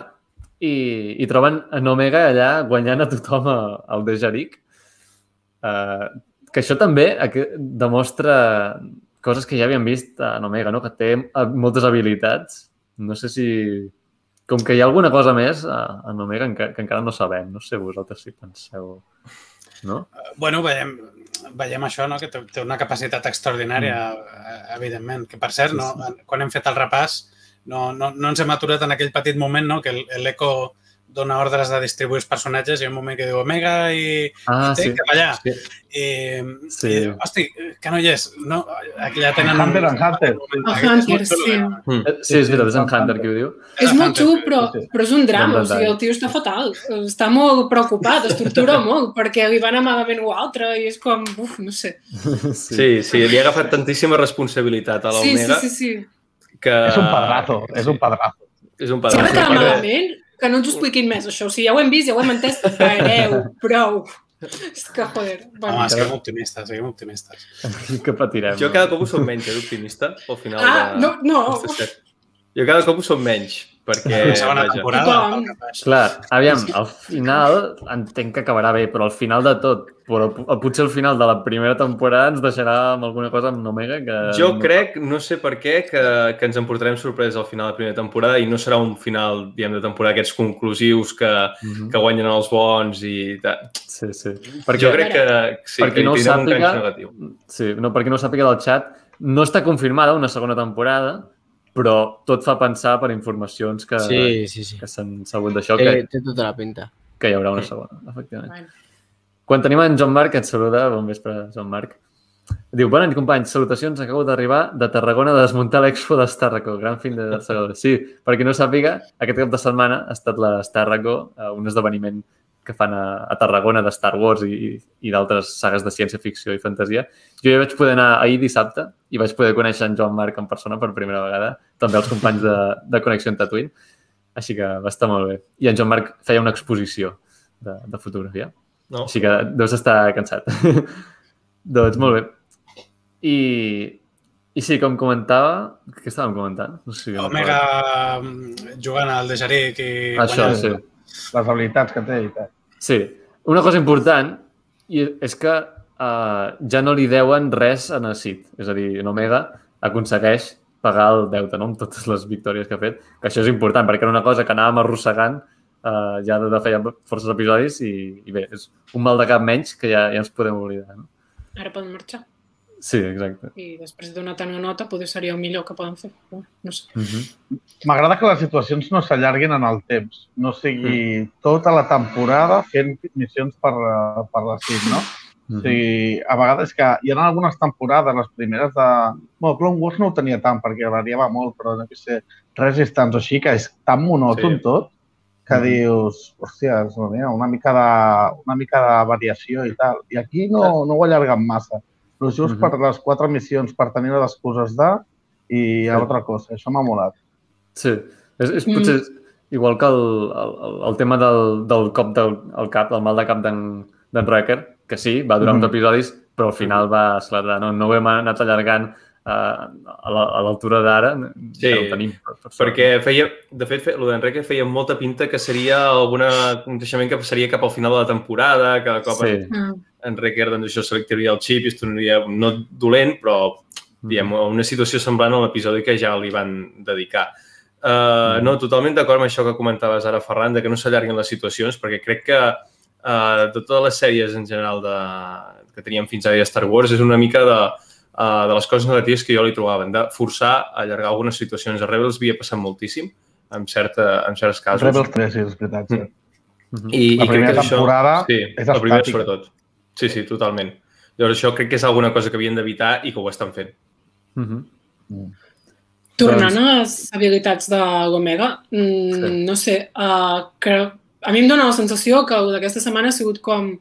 i, i troben en Omega allà guanyant a tothom al Dejaric. Uh, que això també demostra coses que ja havíem vist en Omega, no? que té eh, moltes habilitats. No sé si... Com que hi ha alguna cosa més eh, en Omega que, que encara no sabem. No sé vosaltres si penseu... No? Bueno, veiem, veiem això, no? que té una capacitat extraordinària, mm. evidentment. Que, per cert, no, quan hem fet el repàs, no, no, no ens hem aturat en aquell petit moment no? que el- l'eco dona ordres de distribuir els personatges i hi ha un moment que diu Omega i, Ah, i té sí. cap allà. Sí. I, Sí. i, hosti, que no hi és. No, aquí ja tenen... Hunter un- and Hunter. un- A aquest és Hunter, sí. eh? Eh, Sí, és veritat, és en Hunter qui ho diu. És molt xulo, però, sí, sí. però és un drama. Bon O sigui, el tio està fatal. Està molt preocupat, es tortura molt, perquè li va anar malament o altre i és com, uf, no sé. Sí, sí, li ha agafat tantíssima responsabilitat a Sí, sí, l'Omega sí, sí. que... És un pedrazo, és un pedrazo. És un de quedar Perquè- malament, que no ens ho expliquin més, això. O sigui, ja ho hem vist, ja ho hem entès, pareu, prou. És que, joder, bueno. Home, siguem optimistes, siguem optimistes. que patirem. Jo cada cop ho soc menys, eh, d'optimista, al final Ah, de... no, no. Jo cada cop ho soc menys, perquè... La segona vaja, temporada, faig. Clar, aviam, al final entenc que acabarà bé, però al final de tot, però potser al final de la primera temporada ens deixarà amb alguna cosa amb Omega que... Jo crec, no sé per què, que, que ens emportarem sorpresa al final de la primera temporada i no serà un final, diguem, de temporada aquests conclusius que, Mhm. que guanyen els bons i... tal. Sí, sí. Perquè... Perquè, Jo crec que, sí, per qui que no un sàpiga- negatiu. sí, no, per qui no sàpiga del xat, no està confirmada una segona temporada, però tot fa pensar per informacions que, Sí, sí, sí. que s'han sabut d'això que, Eh, té tota la pinta. que hi haurà una segona, efectivament. Bueno. Quan tenim en Joan Marc, et saluda. Bon vespre, Joan Marc. Diu, bona nit, companys. Salutacions. Acabo d'arribar de Tarragona de desmuntar l'Expo d'Estàrraco. Gran fin de segador. Sí, per qui no sàpiga, aquest cap de setmana ha estat l'Estàrraco, eh, un esdeveniment que fan a, a Tarragona de Star Wars i, i d'altres sagues de ciència-ficció i fantasia. Jo ja vaig poder anar ahir dissabte i vaig poder conèixer en Joan Marc en persona per primera vegada, també els companys de, de Connexió en Tatooine. Així que va estar molt bé. I en Joan Marc feia una exposició de, de fotografia. No? Així que deus estar cansat. doncs molt bé. I, I sí, com comentava... Què estàvem comentant? No sé si Omega mm, jugant al de Jaric i Això, guanyant. sí. Les habilitats que té i tal. Sí. Una cosa important és que uh, ja no li deuen res a Nassid. És a dir, en Omega aconsegueix pagar el deute no? amb totes les victòries que ha fet, que això és important, perquè era una cosa que anàvem arrossegant uh, ja de, feia forces episodis i, i bé, és un mal de cap menys que ja, ja ens podem oblidar. No? Ara poden marxar. Sí, exacte. I després de donar tant una nota, potser seria el millor que poden fer. No sé. -huh. M'agrada que les situacions no s'allarguin en el temps. No sigui tota la temporada fent missions per, eh, per la CIT, no? O sigui, a vegades que hi ha algunes temporades, les primeres de... Bueno, Clone Wars no ho tenia tant, perquè variava molt, però no sé, Resistance o així, que és tan monòton Sí. tot, que Mhm. dius, hòstia, una mica, de, una mica de variació i tal. I aquí no, no ho allarguen massa. Però just Mhm. per les quatre missions, per tenir les excuses de i altra cosa. Això m'ha molat. Sí, és, és Mm. potser igual que el, el, el tema del, del cop del el cap, del mal de cap d'en Wrecker, que sí, va durar Mhm. uns episodis, però al final va esclatar. No, no ho hem anat allargant uh, a la- a l'altura d'ara, Sí, ja ho tenim. Per, per. Perquè feia, de fet, fe- el d'Enrique feia molta pinta que seria algun aconteixement que passaria cap al final de la temporada, que cop Sí. Mm. En Recker doncs, això selectaria el xip i es tornaria no dolent, però diguem, a una situació semblant a l'episodi que ja li van dedicar. Uh, no, totalment d'acord amb això que comentaves ara, Ferran, de que no s'allarguin les situacions, perquè crec que uh, de totes les sèries en general de, que teníem fins ara de Star Wars és una mica de, uh, de les coses negatives que jo li trobava, de forçar a allargar algunes situacions. A Rebels havia passat moltíssim, en, certa, en certs casos. Rebels 3, sí, és veritat. Sí. Mm. Mhm. I, La i crec primera que això... temporada sí, és la primera estàtica. sobretot. Sí, sí, totalment. Llavors això crec que és alguna cosa que havien d'evitar i que ho estan fent. Mhm. Tornant a les habilitats de l'Omega, mm, Sí. no sé, uh, que a mi em dóna la sensació que el d'aquesta setmana ha sigut com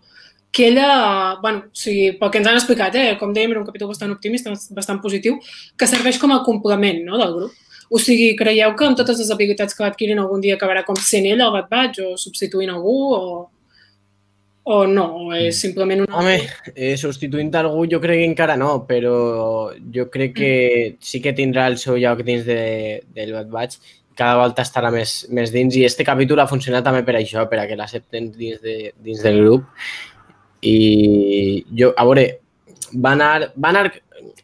que ella, bueno, o sigui, pel que ens han explicat, eh, com dèiem, era un capítol bastant optimista, bastant positiu, que serveix com a complement no, del grup. O sigui, creieu que amb totes les habilitats que va adquirint algun dia acabarà com sent ella el Bad Batch o substituint algú o, o no? O és simplement una... Home, eh, substituint algú jo crec que encara no, però jo crec que sí que tindrà el seu lloc dins de, del Bad Batch. Cada volta estarà més, més dins i este capítol ha funcionat també per això, per a que l'accepten dins, de, dins del grup. I jo, a veure, va anar, va anar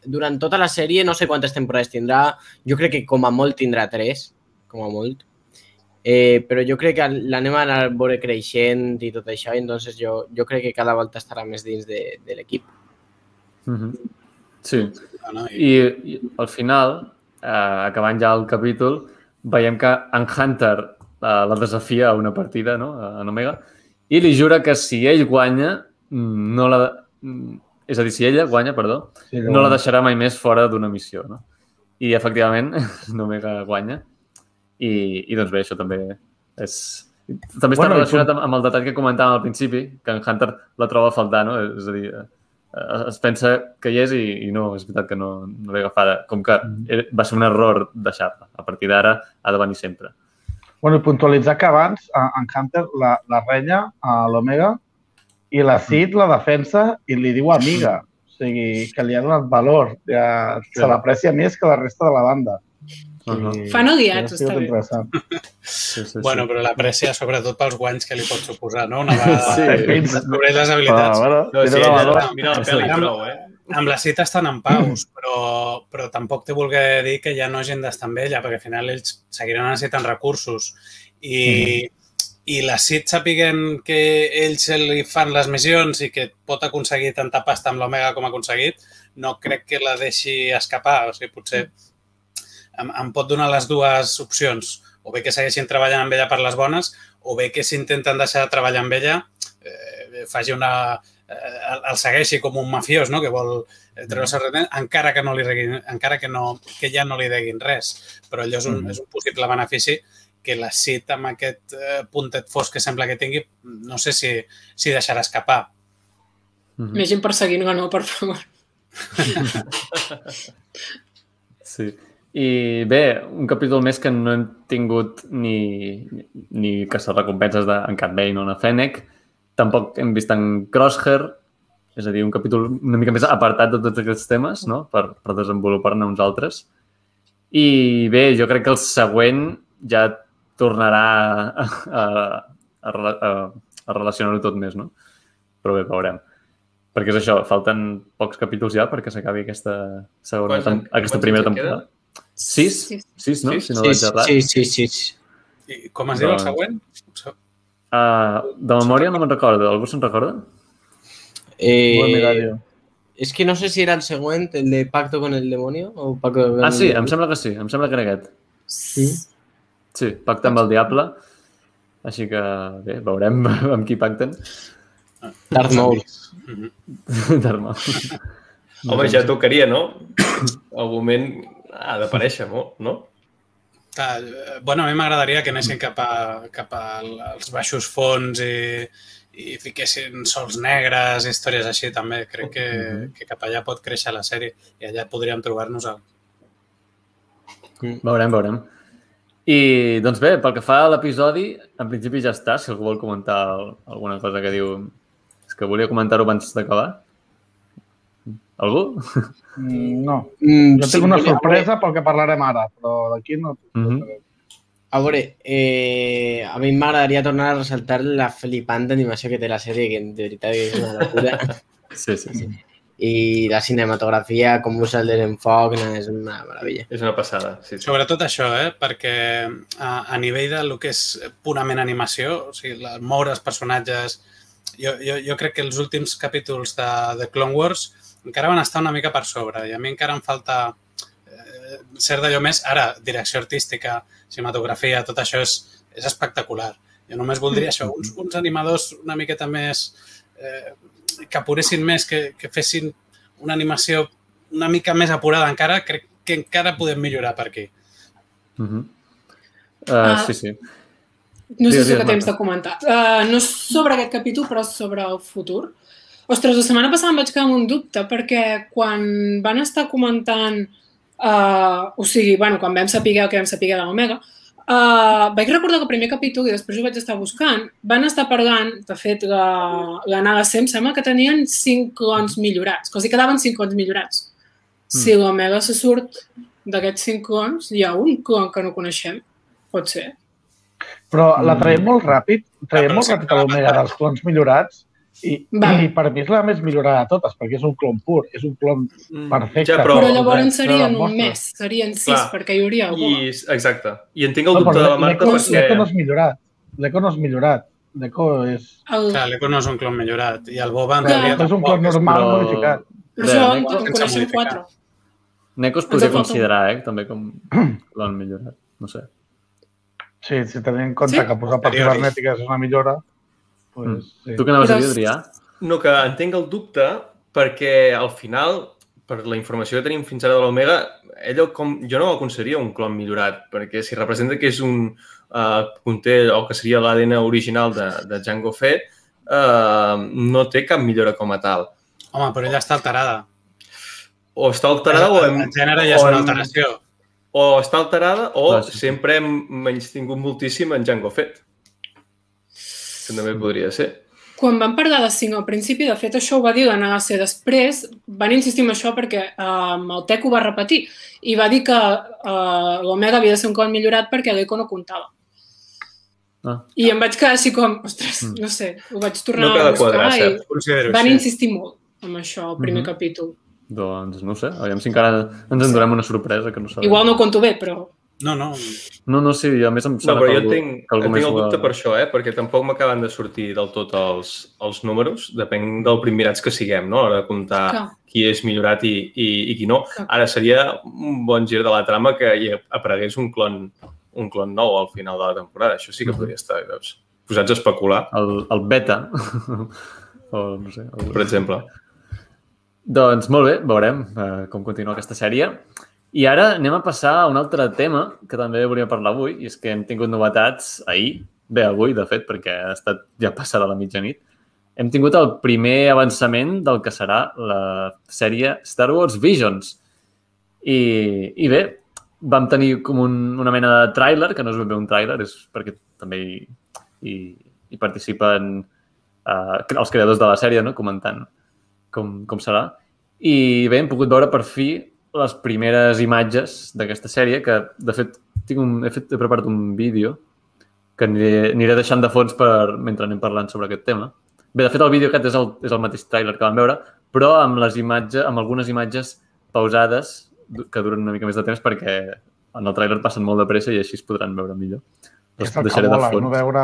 durant tota la sèrie, no sé quantes temporades tindrà, jo crec que com a molt tindrà tres, com a molt. Eh, però jo crec que l'anem a anar a veure creixent i tot això, i entonces jo, jo crec que cada volta estarà més dins de, de l'equip. Mhm. Sí, No, no, i, I, al final, eh, acabant ja el capítol, veiem que en Hunter la, la desafia a una partida, no?, en Omega, i li jura que si ell guanya, mm, no la... mm, És a dir, si ella guanya, perdó, Sí, no la deixarà mai més fora d'una missió, no? I, efectivament, Omega guanya. I, I, doncs bé, això també és... També està Bueno, relacionat amb, amb el detall que comentàvem al principi, que en Hunter la troba a faltar, no? És a dir, eh, es pensa que hi és i, i no, és veritat que no, no l'he agafada. Com que era- va ser un error deixar-la. A partir d'ara ha de venir sempre. Bueno, i puntualitzar que abans en Hunter la, la renya a l'Omega i la Cid la defensa i li diu amiga. O sigui, que li ha donat valor. Ja, se l'aprecia més que la resta de la banda. Sigui, Fan aliats, sigut està bé. interessant. Sí, sí, Bueno, però l'aprecia sobretot pels guanys que li pot suposar, no? Una vegada Sí. descobreix les Ah, habilitats. bueno, No, sí, valor. mira la pel·li, prou, eh? Amb la cita estan en paus, però, però tampoc té voler dir que ja no hagin d'estar amb ella, perquè al final ells seguiran necessitant recursos. I, i la Cid sapiguent que ells li fan les missions i que pot aconseguir tanta pasta amb l'Omega com ha aconseguit, no crec que la deixi escapar. O sigui, potser em, em pot donar les dues opcions. O bé que segueixin treballant amb ella per les bones, o bé que si intenten deixar de treballar amb ella, eh, faci una, eh, el, segueixi com un mafiós, no? que vol eh, treure-se rendent, encara que no li reguin, encara que, no, que ja no li deguin res. Però allò és un, Mhm. és un possible benefici que la CIT amb aquest eh, puntet fosc que sembla que tingui, no sé si, si deixarà escapar. Mhm. Més gent perseguint-ho, no, per favor. Sí. I bé, un capítol més que no hem tingut ni, ni recompenses de, en Cat Bane o en Fennec. Tampoc hem vist en Crosshair, és a dir, un capítol una mica més apartat de tots aquests temes, no? per, per desenvolupar-ne uns altres. I bé, jo crec que el següent ja tornarà a, a, a, a, a relacionar-ho tot més, no? Però bé, veurem. Perquè és això, falten pocs capítols ja perquè s'acabi aquesta segona, Quants aquesta primera temporada. Sis? Sis. Sis, no? Sis? Si no Sí, vaig errat. sí, sí, sí, sí. I com es diu el Doncs- següent? Uh, de memòria no me'n recordo. Algú se'n recorda? Eh, es que no sé si era el següent, el de Pacto con el Demonio o Pacto con Ah, el sí, em sembla que sí. Em sembla que era aquest. Sí. Sí, pacte amb el diable. Així que, bé, veurem amb qui pacten. Darth Maul. Mhm. Darma. Home, ja tocaria, no? Al moment ha d'aparèixer, no? no? Ah, eh, bueno, a mi m'agradaria que anessin cap, a, cap als baixos fons i, i fiquessin sols negres, històries així també. Crec que, que cap allà pot créixer la sèrie i allà podríem trobar-nos el... Veurem, veurem. I, doncs bé, pel que fa a l'episodi, en principi ja està, si algú vol comentar al- alguna cosa que diu... És que volia comentar-ho abans d'acabar. Algú? Mm, No. Mm, Jo sí, tinc una sorpresa pel que parlarem ara, però d'aquí no... Mhm. A veure, eh, a mi m'agradaria tornar a ressaltar la flipant animació que té la sèrie, que de veritat és una locura. Sí, sí, sí. I la cinematografia, com usa el desenfoc, no, és una meravella. És una passada, sí. sí. Sobretot això, eh? perquè a, a nivell del que és purament animació, o sigui, la, moure els personatges... Jo, jo, jo crec que els últims capítols de, de Clone Wars encara van estar una mica per sobre i a mi encara em falta eh, cert d'allò més. Ara, direcció artística, cinematografia, tot això és, és espectacular. Jo només voldria això, uns, uns animadors una miqueta més... Eh, que apuressin més, que, que fessin una animació una mica més apurada encara, crec que encara podem millorar per aquí. Uh -huh. uh, Ah. sí, sí. No sé si que temps de comentar. Uh, no sobre aquest capítol, però sobre el futur. Ostres, la setmana passada em vaig quedar amb un dubte perquè quan van estar comentant, uh, o sigui, bueno, quan vam saber el que vam saber de l'Omega, uh, vaig recordar que el primer capítol, i després ho vaig estar buscant, van estar parlant, de fet, la, la Nala Sem sembla que tenien 5 clons millorats, que els hi quedaven 5 clons millorats. Si l'Omega se surt d'aquests 5 clons, hi ha un clon que no coneixem, pot ser. Però la Mm. traiem molt ràpid, traiem però molt ràpid l'Omega dels clons millorats i, Va. i per mi és la més millorada de totes, perquè és un clon pur, és un clon perfecte. Ja, Però, però... Però- llavors serien però un mes, serien sis, Clar. perquè hi hauria algú. I, exacte. I entenc el No, dubte però de la Marta perquè... l'Eco no és millorat. L'Eco no és millorat. L'Eco és... El... Clar, l'Eco no és un clon millorat i el Boba en Clar. teoria és un clon normal però- modificat. Per això en, coneixem modificar. quatre. Neko es podria considerar, eh, també com l'han millorat. No sé. Sí, si tenim en compte Sí? que posar parts cibernètiques és una millora, Mm. doncs, sí. Tu què anaves a dir, Adrià? No, que entenc el dubte perquè al final, per la informació que tenim fins ara de l'Omega, ell com, jo no el consideraria un clon millorat, perquè si representa que és un uh, conté o que seria l'ADN original de, de Django Fett, uh, no té cap millora com a tal. Home, però ella està alterada. O està alterada o hem, El gènere ja és una alteració. o està alterada o Clar, sí. sempre hem menys tingut moltíssim en Django Fett. Que també podria ser. Quan van parlar de 5 al principi, de fet, això ho va dir la Nagase. Després van insistir en això perquè um, el Tec ho va repetir i va dir que uh, l'Omega havia de ser un clon millorat perquè l'Eco no comptava. Ah. I em vaig quedar així com, ostres, Mm. no sé, ho vaig tornar No a quadrar, buscar cert. Considero i van així. insistir molt amb això al primer Mhm. capítol. Doncs no sé, aviam si encara ens endurem una sorpresa que no sabem. Igual no ho conto bé, però No, no. No, no, sí, a més em No, sona però que jo algú, entenc, que algú més el dubte per això, eh? perquè tampoc m'acaben de sortir del tot els, els números. Depèn del primirats que siguem, no? a l'hora de comptar Clar. qui és millorat i, i, i qui no. Clar. Ara seria un bon gir de la trama que hi aparegués un clon, un clon nou al final de la temporada. Això sí que Mhm. podria estar, veus? Posats a especular, El, el beta. o no sé. El... per exemple. Doncs molt bé, veurem eh, com continua aquesta sèrie. I ara anem a passar a un altre tema que també volia parlar avui, i és que hem tingut novetats ahir, bé, avui, de fet, perquè ha estat ja passada la mitjanit. Hem tingut el primer avançament del que serà la sèrie Star Wars Visions. I, i bé, vam tenir com un, una mena de tràiler, que no és ben bé un tràiler, és perquè també hi, hi, hi participen uh, els creadors de la sèrie, no? comentant com, com serà. I bé, hem pogut veure per fi les primeres imatges d'aquesta sèrie, que de fet, tinc un, he, fet, he preparat un vídeo que aniré, aniré deixant de fons per, mentre anem parlant sobre aquest tema. Bé, de fet, el vídeo aquest és el, és el mateix tràiler que vam veure, però amb, les imatges, amb algunes imatges pausades que duren una mica més de temps perquè en el tràiler passen molt de pressa i així es podran veure millor. És el que fons. no veure,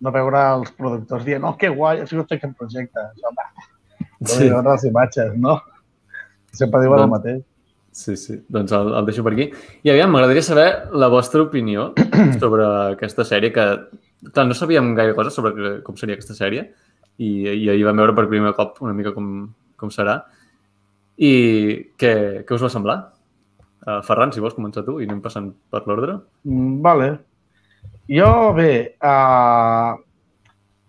no veure els productors dient oh, que guai, ha sigut aquest projecte. Home, sí. Sí. veure les imatges, no? Sempre diuen el Doncs- mateix. Sí, sí. Doncs el, el deixo per aquí. I aviam, m'agradaria saber la vostra opinió sobre aquesta sèrie, que, clar, no sabíem gaire coses sobre com seria aquesta sèrie i, i ahir vam veure per primer cop una mica com, com serà. I què, què us va semblar? Uh, Ferran, si vols començar tu i anem passant per l'ordre. Mm, Vale. Jo, bé, uh,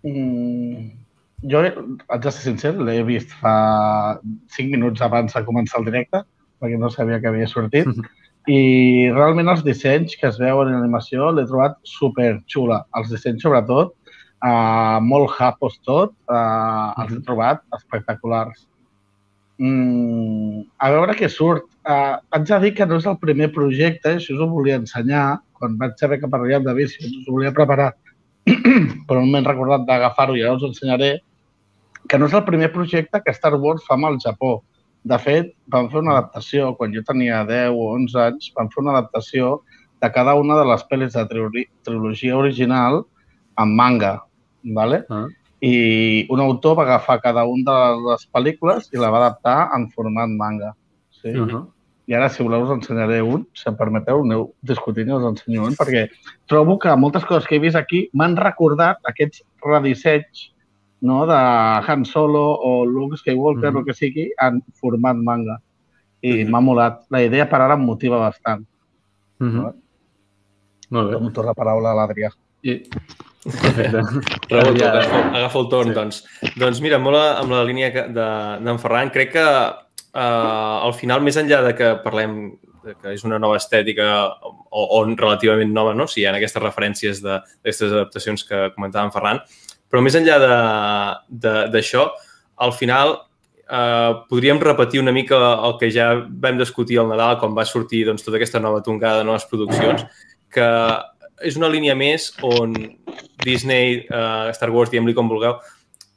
mm, jo, haig de ser sincer, l'he vist fa 5 minuts abans de començar el directe, perquè no sabia que havia sortit, i realment els dissenys que es veuen en l'animació l'he trobat super xula. Els dissenys, sobretot, uh, molt hapos tot, uh, els he trobat espectaculars. Mm, a veure què surt. Uh, haig de dir que no és el primer projecte, això us ho volia ensenyar, quan vaig saber que parlaríem de vicis, us ho volia preparar, però no m'he recordat d'agafar-ho i ara us ho ensenyaré, que no és el primer projecte que Star Wars fa amb el Japó. De fet, vam fer una adaptació, quan jo tenia 10 o 11 anys, vam fer una adaptació de cada una de les pel·lis de trilogi- trilogia original en manga, ¿vale? Ah. i un autor va agafar cada una de les pel·lícules i la va adaptar en format manga. Sí? Uh -huh. I ara, si voleu, us ensenyaré un. Si em permeteu, aneu discutint i us ensenyo un, perquè trobo que moltes coses que he vist aquí m'han recordat aquests redissenys no, de Han Solo o Luke Skywalker, mm -hmm. el que sigui, en format manga. I Mhm. m'ha molat. La idea per ara em motiva bastant. Uh -huh. Molt bé. Dono torna la paraula a l'Adrià. I... Perfecte. Raül, Ja- agafa, el torn, Sí. doncs. Doncs mira, molt amb la línia que- de- d'en Ferran, crec que uh, al final, més enllà de que parlem de que és una nova estètica o, o relativament nova, no? si hi ha aquestes referències de- d'aquestes adaptacions que comentava en Ferran, però més enllà d'això, al final eh, podríem repetir una mica el que ja vam discutir al Nadal quan va sortir doncs, tota aquesta nova tongada de noves produccions, que és una línia més on Disney, uh, Star Wars, diguem-li com vulgueu,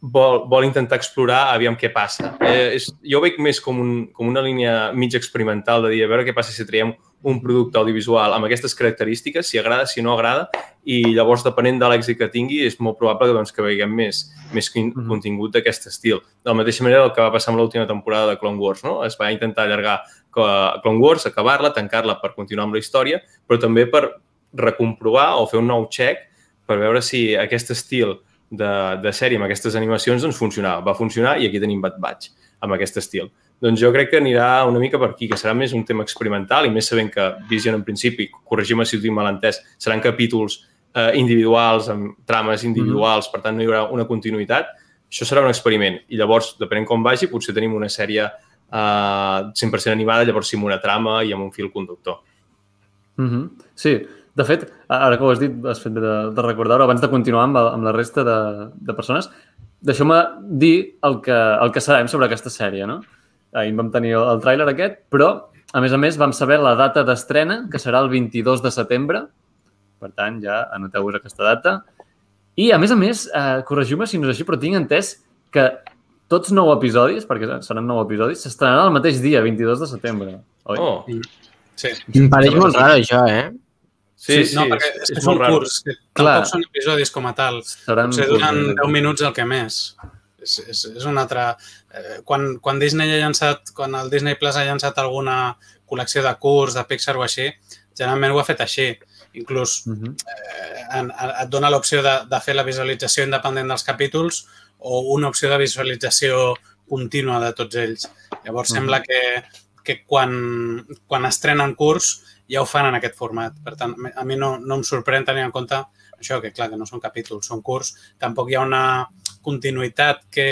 vol, vol intentar explorar aviam què passa. Eh, és, jo ho veig més com, un, com una línia mig experimental de dir a veure què passa si traiem un producte audiovisual amb aquestes característiques, si agrada, si no agrada, i llavors, depenent de l'èxit que tingui, és molt probable doncs, que veiem més, més Mhm. contingut d'aquest estil. De la mateixa manera el que va passar amb l'última temporada de Clone Wars, no? Es va intentar allargar Clone Wars, acabar-la, tancar-la per continuar amb la història, però també per recomprovar o fer un nou check per veure si aquest estil de, de sèrie amb aquestes animacions doncs funcionava. Va funcionar i aquí tenim Bad Batch amb aquest estil. Doncs jo crec que anirà una mica per aquí, que serà més un tema experimental i més sabent que Vision en principi, corregim si ho tinc mal entès, seran capítols eh, individuals, amb trames individuals, mm -hmm. per tant no hi haurà una continuïtat. Això serà un experiment i llavors, depenent com vagi, potser tenim una sèrie eh, 100% animada, llavors sí amb una trama i amb un fil conductor. Mm -hmm. Sí, de fet, ara que ho has dit, has fet de, de recordar-ho, abans de continuar amb, amb la resta de, de persones, deixeu-me dir el que, el que sabem sobre aquesta sèrie, no? Ahir vam tenir el, el tràiler aquest, però, a més a més, vam saber la data d'estrena, que serà el 22 de setembre. Per tant, ja anoteu-vos aquesta data. I, a més a més, eh, corregiu-me si no és així, però tinc entès que tots nou episodis, perquè seran nou episodis, s'estrenaran el mateix dia, 22 de setembre. Oi? Oh. Sí. Em pareix molt raro, això, eh? Sí, sí, no, perquè és, és, és un raro. curs. Que Clar. tampoc són episodis com a tal. Seran Potser duren curts, 10 minuts el que més. És, és, és un altre... Eh, quan, quan Disney ha llançat, quan el Disney Plus ha llançat alguna col·lecció de curs, de Pixar o així, generalment ho ha fet així. Inclús Uh -huh. eh, en, et dona l'opció de, de fer la visualització independent dels capítols o una opció de visualització contínua de tots ells. Llavors, Mhm. sembla que, que quan, quan estrenen curs ja ho fan en aquest format. Per tant, a mi no, no em sorprèn tenir en compte això, que clar, que no són capítols, són curs. Tampoc hi ha una continuïtat que,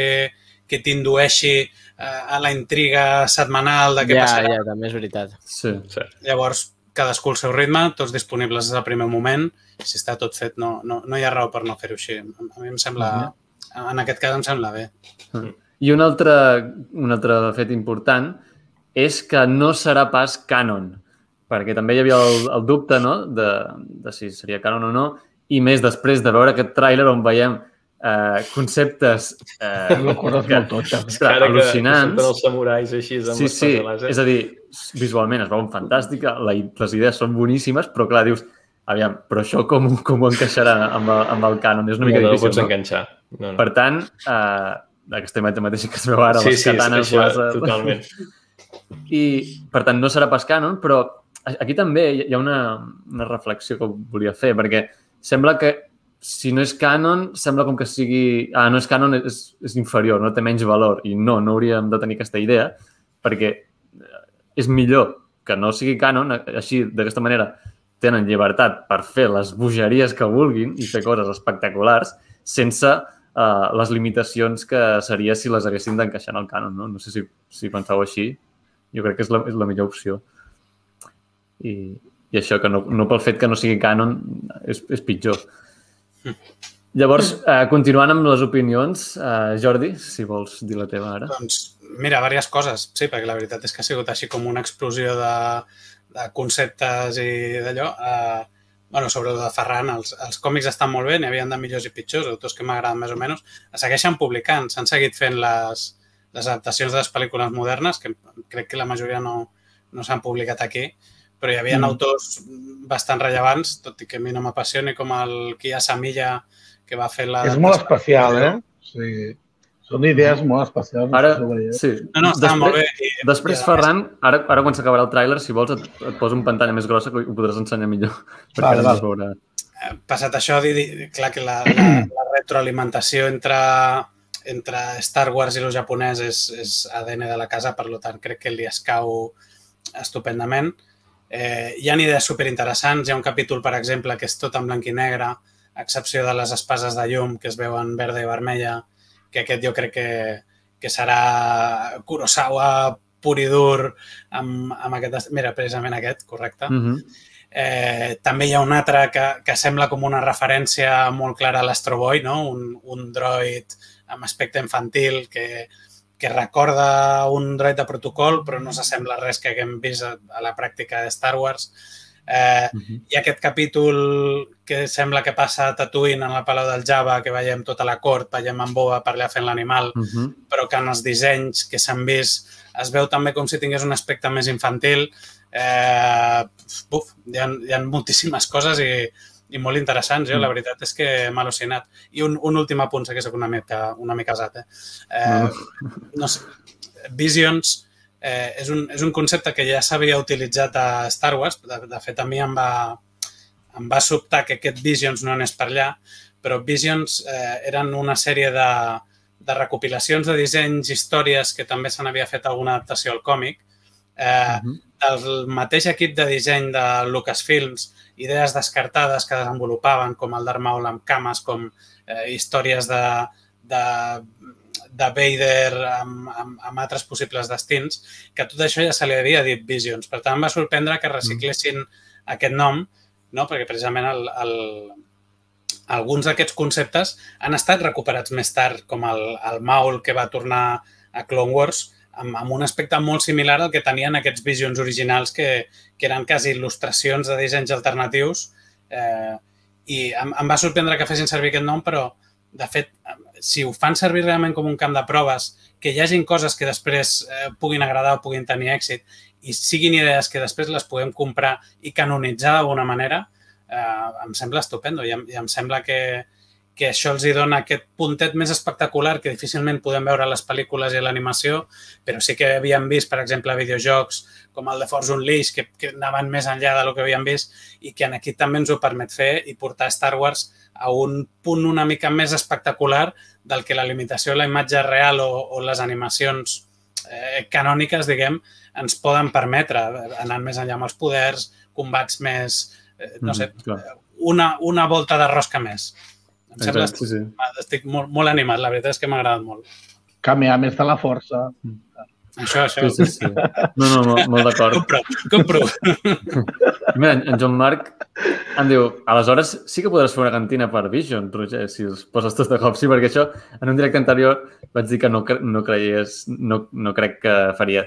que t'indueixi eh, a la intriga setmanal de què ja, passarà. ja, també és veritat. Sí. Sí. Llavors, cadascú al seu ritme, tots disponibles des del primer moment. Si està tot fet, no, no, no hi ha raó per no fer-ho així. A mi em sembla, en aquest cas em sembla bé. I un altre, un altre fet important és que no serà pas canon, perquè també hi havia el, el dubte no? de, de si seria canon o no, i més després de veure aquest tràiler on veiem eh, conceptes eh, ostres, Ara que al·lucinants. surten els samurais així amb Sí, les sí, eh? és a dir, visualment es veuen fantàstica, la, les idees són boníssimes, però clar, dius, aviam, però això com, com ho encaixarà amb el, amb el canon? És una mica no, no difícil, pots no? enganxar. No, no. Per tant, eh, aquesta imatge mateixa que es veu ara, sí, les sí, katanes això, láser... totalment. I, per tant, no serà pas canon, però aquí també hi ha una, una reflexió que volia fer, perquè sembla que si no és canon, sembla com que sigui... Ah, no és canon, és, és inferior, no té menys valor. I no, no hauríem de tenir aquesta idea, perquè eh, és millor que no sigui canon, així, d'aquesta manera, tenen llibertat per fer les bogeries que vulguin i fer coses espectaculars sense uh, les limitacions que seria si les haguessin d'encaixar en el canon. No, no sé si, si penseu així. Jo crec que és la, és la millor opció. I, i això, que no, no pel fet que no sigui canon, és, és pitjor. Llavors, eh, continuant amb les opinions, eh, Jordi, si vols dir la teva ara. Doncs, mira, diverses coses, sí, perquè la veritat és que ha sigut així com una explosió de, de conceptes i d'allò. Eh, bueno, sobre el de Ferran, els, els còmics estan molt bé, n'hi havien de millors i pitjors, autors que m'agraden més o menys. Es segueixen publicant, s'han seguit fent les, les adaptacions de les pel·lícules modernes, que crec que la majoria no, no s'han publicat aquí, però hi havia Mm. autors bastant rellevants, tot i que a mi no m'apassioni, com el Kia Samilla, que va fer la... És molt especial, eh? Sí. Són idees molt especials. no Ara, sé si ho veieu. sí. No, no, estava molt bé. I, Després, i a Ferran, ara, ara quan s'acabarà el tràiler, si vols, et, et poso una pantalla més grossa que ho podràs ensenyar millor. Perquè Vale, no vale. veurà. Eh, passat això, di, di, clar que la, la, la retroalimentació entre, entre Star Wars i el japonès és, és ADN de la casa, per tant, crec que li escau estupendament. Eh, hi ha idees superinteressants. Hi ha un capítol, per exemple, que és tot en blanc i negre, a excepció de les espases de llum que es veuen verda i vermella, que aquest jo crec que, que serà Kurosawa pur i dur amb, amb aquest... Mira, precisament aquest, correcte. Mm -hmm. Eh, també hi ha un altre que, que sembla com una referència molt clara a l'Astro Boy, no? un, un droid amb aspecte infantil que, que recorda un droid de protocol però no s'assembla res que haguem vist a, a la pràctica de Star Wars. Eh, Mm -hmm. hi ha aquest capítol que sembla que passa a Tatooine en la Palau del Java, que veiem tota la cort, veiem en Boba per allà fent l'animal, Mm -hmm. però que en els dissenys que s'han vist es veu també com si tingués un aspecte més infantil. Eh, buf, hi, ha, hi ha moltíssimes coses i, i molt interessants. Jo, la veritat és que m'ha al·lucinat. I un, un últim apunt, sé que soc una mica, una mica asat, eh? eh no sé, Visions eh, és, un, és un concepte que ja s'havia utilitzat a Star Wars. De, de fet, a mi em va, em va sobtar que aquest Visions no anés per allà, però Visions eh, eren una sèrie de, de recopilacions de dissenys, històries que també se n'havia fet alguna adaptació al còmic, eh, uh -huh. Del mateix equip de disseny de Lucasfilms, idees descartades que desenvolupaven, com el Darth Maul amb cames, com eh, històries de, de, de Vader amb, amb, amb altres possibles destins, que tot això ja se li havia dit Visions. Per tant, em va sorprendre que reciclessin mm. aquest nom, no? perquè precisament el, el, alguns d'aquests conceptes han estat recuperats més tard, com el, el Maul que va tornar a Clone Wars, amb, amb un aspecte molt similar al que tenien aquests visions originals que, que eren quasi il·lustracions de dissenys alternatius. Eh, i em, em va sorprendre que fessin servir aquest nom, però de fet, si ho fan servir realment com un camp de proves, que hi hagin coses que després eh, puguin agradar o puguin tenir èxit i siguin idees que després les podem comprar i canonitzar d'alguna manera, eh, em sembla estupendo. I em, i em sembla que, que això els hi dona aquest puntet més espectacular que difícilment podem veure a les pel·lícules i a l'animació, però sí que havíem vist, per exemple, videojocs com el de Force Unleashed, que, que anaven més enllà del que havíem vist i que en aquí també ens ho permet fer i portar Star Wars a un punt una mica més espectacular del que la limitació de la imatge real o, o les animacions eh, canòniques, diguem, ens poden permetre, anant més enllà amb els poders, combats més, eh, no mm, sé, mm, una, una volta de rosca més. Em sembla Exacte, sí, sí. estic molt, molt animat, la veritat és que m'ha agradat molt. més de la força. Això, això. Sí, sí, sí. No, no, molt, molt d'acord. Compro, compro. Mira, en Joan Marc em diu, aleshores sí que podràs fer una cantina per Vision, Roger, si els poses tots de cop. Sí, perquè això, en un directe anterior vaig dir que no, no creies, no, no crec que faria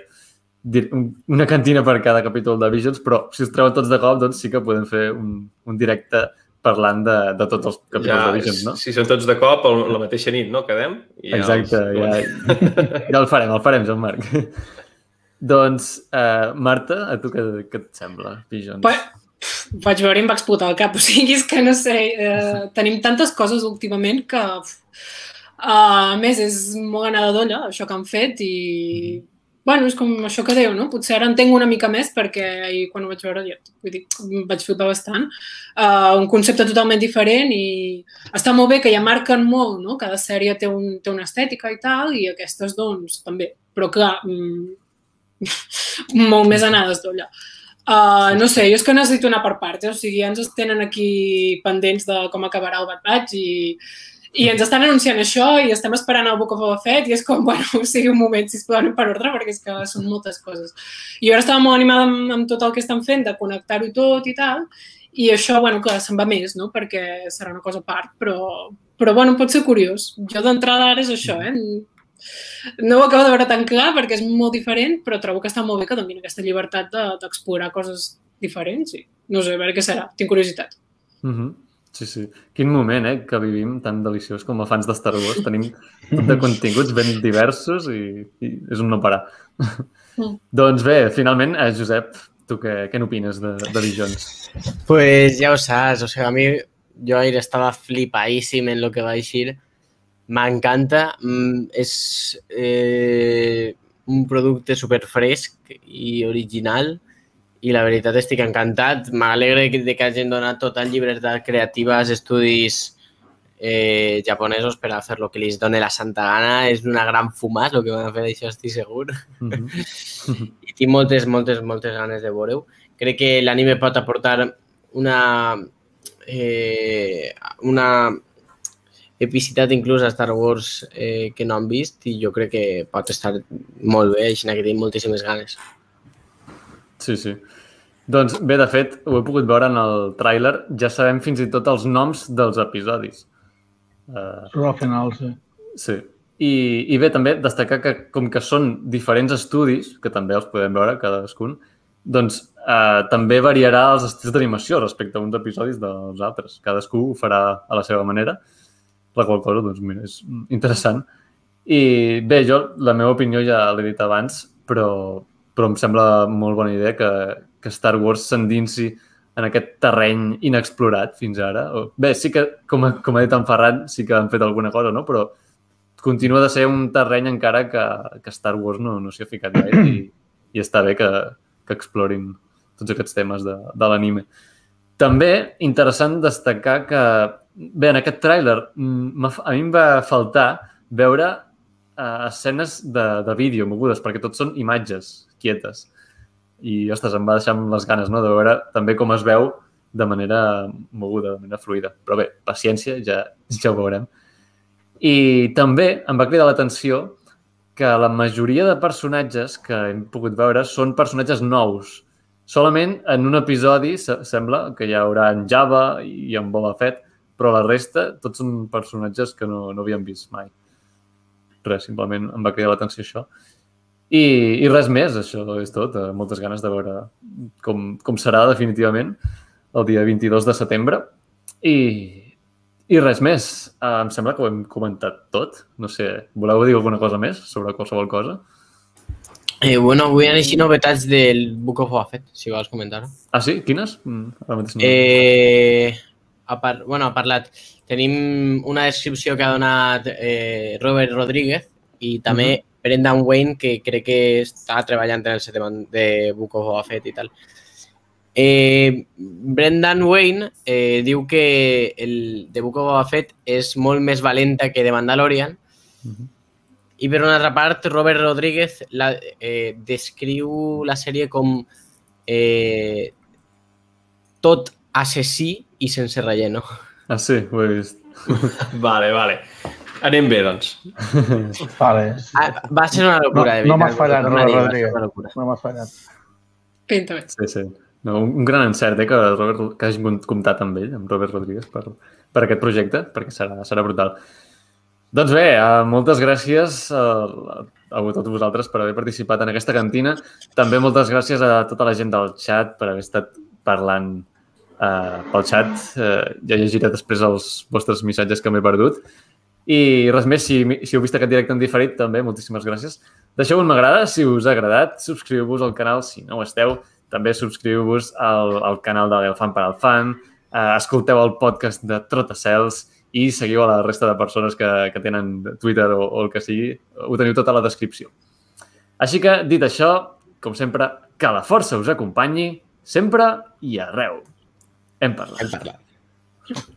una cantina per cada capítol de Visions, però si es treuen tots de cop, doncs sí que podem fer un, un directe parlant de, de tots els capítols ja, de Visions, no? Si són tots de cop, el, la mateixa nit, no? Quedem? I Exacte, ja, ja, ja el farem, el farem, Joan Marc. doncs, uh, Marta, a tu què, què et sembla, Visions? Pa vaig veure i em va explotar el cap. O sigui, és que no sé, eh, tenim tantes coses últimament que... Uh, a més, és molt anada d'olla, això que han fet, i mm -hmm bueno, és com això que deu, no? Potser ara entenc una mica més perquè ahir quan ho vaig veure ja, vull dir, vaig flipar bastant. Uh, un concepte totalment diferent i està molt bé que ja marquen molt, no? Cada sèrie té, un, té una estètica i tal i aquestes, doncs, també. Però, clar, mm, molt més anades d'olla. Uh, no sé, jo és que necessito anar per parts, eh? o sigui, ja ens tenen aquí pendents de com acabarà el Bad Batch i i ens estan anunciant això i estem esperant el Book of Boba Fett i és com, bueno, o sigui, un moment, si es poden per ordre, perquè és que són moltes coses. I jo ara estava molt animada amb, amb tot el que estan fent, de connectar-ho tot i tal, i això, bueno, clar, se'n va més, no?, perquè serà una cosa a part, però, però bueno, pot ser curiós. Jo d'entrada ara és això, eh? No ho acabo de veure tan clar perquè és molt diferent, però trobo que està molt bé que donin aquesta llibertat d'explorar de, coses diferents i no sé, a veure què serà. Tinc curiositat. Mm -hmm. Sí, sí. Quin moment, eh, que vivim tan deliciós com a fans de Star Wars. Tenim tot de continguts ben diversos i, i és un no parar. Mm. doncs bé, finalment, eh, Josep, tu què, què n'opines de, de Visions? Pues ja ho saps, o sigui, a mi jo ahir estava flipadíssim en lo que va eixir. M'encanta, mm, és eh, un producte super fresc i original i la veritat estic encantat. M'alegre de que hagin donat tot el llibertat creativa als estudis eh, japonesos per a fer el que li doni la santa gana. És una gran fumàs el que van fer, això estic segur. Mm -hmm. I tinc moltes, moltes, moltes ganes de veure-ho. Crec que l'anime pot aportar una, eh, una epicitat inclús a Star Wars eh, que no han vist i jo crec que pot estar molt bé, així que tinc moltíssimes ganes. Sí, sí. Doncs bé, de fet, ho he pogut veure en el tràiler. Ja sabem fins i tot els noms dels episodis. Uh, Però al final, sí. Sí. I, I bé, també destacar que com que són diferents estudis, que també els podem veure cadascun, doncs eh, també variarà els estils d'animació respecte a uns episodis dels altres. Cadascú ho farà a la seva manera, la qual cosa, doncs, mira, és interessant. I bé, jo la meva opinió ja l'he dit abans, però però em sembla molt bona idea que, que Star Wars s'endinsi en aquest terreny inexplorat fins ara. Bé, sí que, com, com ha dit en Ferran, sí que han fet alguna cosa, no? Però continua de ser un terreny encara que, que Star Wars no, no s'hi ha ficat gaire i, i està bé que, que explorin tots aquests temes de, de l'anime. també interessant destacar que, bé, en aquest tràiler mm, a mi em va faltar veure uh, escenes de, de vídeo mogudes, perquè tot són imatges quietes. I, ostres, em va deixar amb les ganes no? de veure també com es veu de manera moguda, de manera fluida. Però bé, paciència, ja, ja ho veurem. I també em va cridar l'atenció que la majoria de personatges que hem pogut veure són personatges nous. Solament en un episodi sembla que hi haurà en Java i en Boba Fett, però la resta tots són personatges que no, no havíem vist mai. Res, simplement em va cridar l'atenció això. I, I res més, això és tot. Eh, moltes ganes de veure com, com serà definitivament el dia 22 de setembre. I, i res més. Uh, em sembla que ho hem comentat tot. No sé, voleu dir alguna cosa més sobre qualsevol cosa? Eh, bueno, avui han així novetats del Book of Buffett, si vols comentar. Ah, sí? Quines? Mm. Eh, ha, par bueno, ha parlat. Tenim una descripció que ha donat eh, Robert Rodríguez i també uh. -huh. Brendan Wayne, que crec que està treballant en el setman de Book of Buffett i tal. Eh, Brendan Wayne eh, diu que el The Book of Boba Fett és molt més valenta que The Mandalorian uh -huh. i per una altra part Robert Rodríguez la, eh, descriu la sèrie com eh, tot assassí i sense relleno. Ah, sí? Ho he vist. vale, vale. Anem bé, doncs. Vale. Ah, va ser una locura, no, de veritat. No m'has fallat, Robert Rodríguez. No m'has fallat. Pinta bé. Sí, sí. No, un gran encert, eh, que, Robert, que hagin comptat amb ell, amb Robert Rodríguez, per, per aquest projecte, perquè serà, serà brutal. Doncs bé, uh, moltes gràcies a, a, a tots vosaltres per haver participat en aquesta cantina. També moltes gràcies a tota la gent del chat per haver estat parlant uh, pel xat. Uh, ja llegiré després els vostres missatges que m'he perdut. I res més, si, si heu vist aquest directe en diferit, també moltíssimes gràcies. Deixeu un m'agrada si us ha agradat, subscriu-vos al canal si no ho esteu, també subscriu-vos al, al canal de l'Elfant per al Fan, eh, escolteu el podcast de Trotacels i seguiu a la resta de persones que, que tenen Twitter o, o el que sigui. Ho teniu tot a la descripció. Així que, dit això, com sempre, que la força us acompanyi sempre i arreu. Hem parlat. Hem parlat.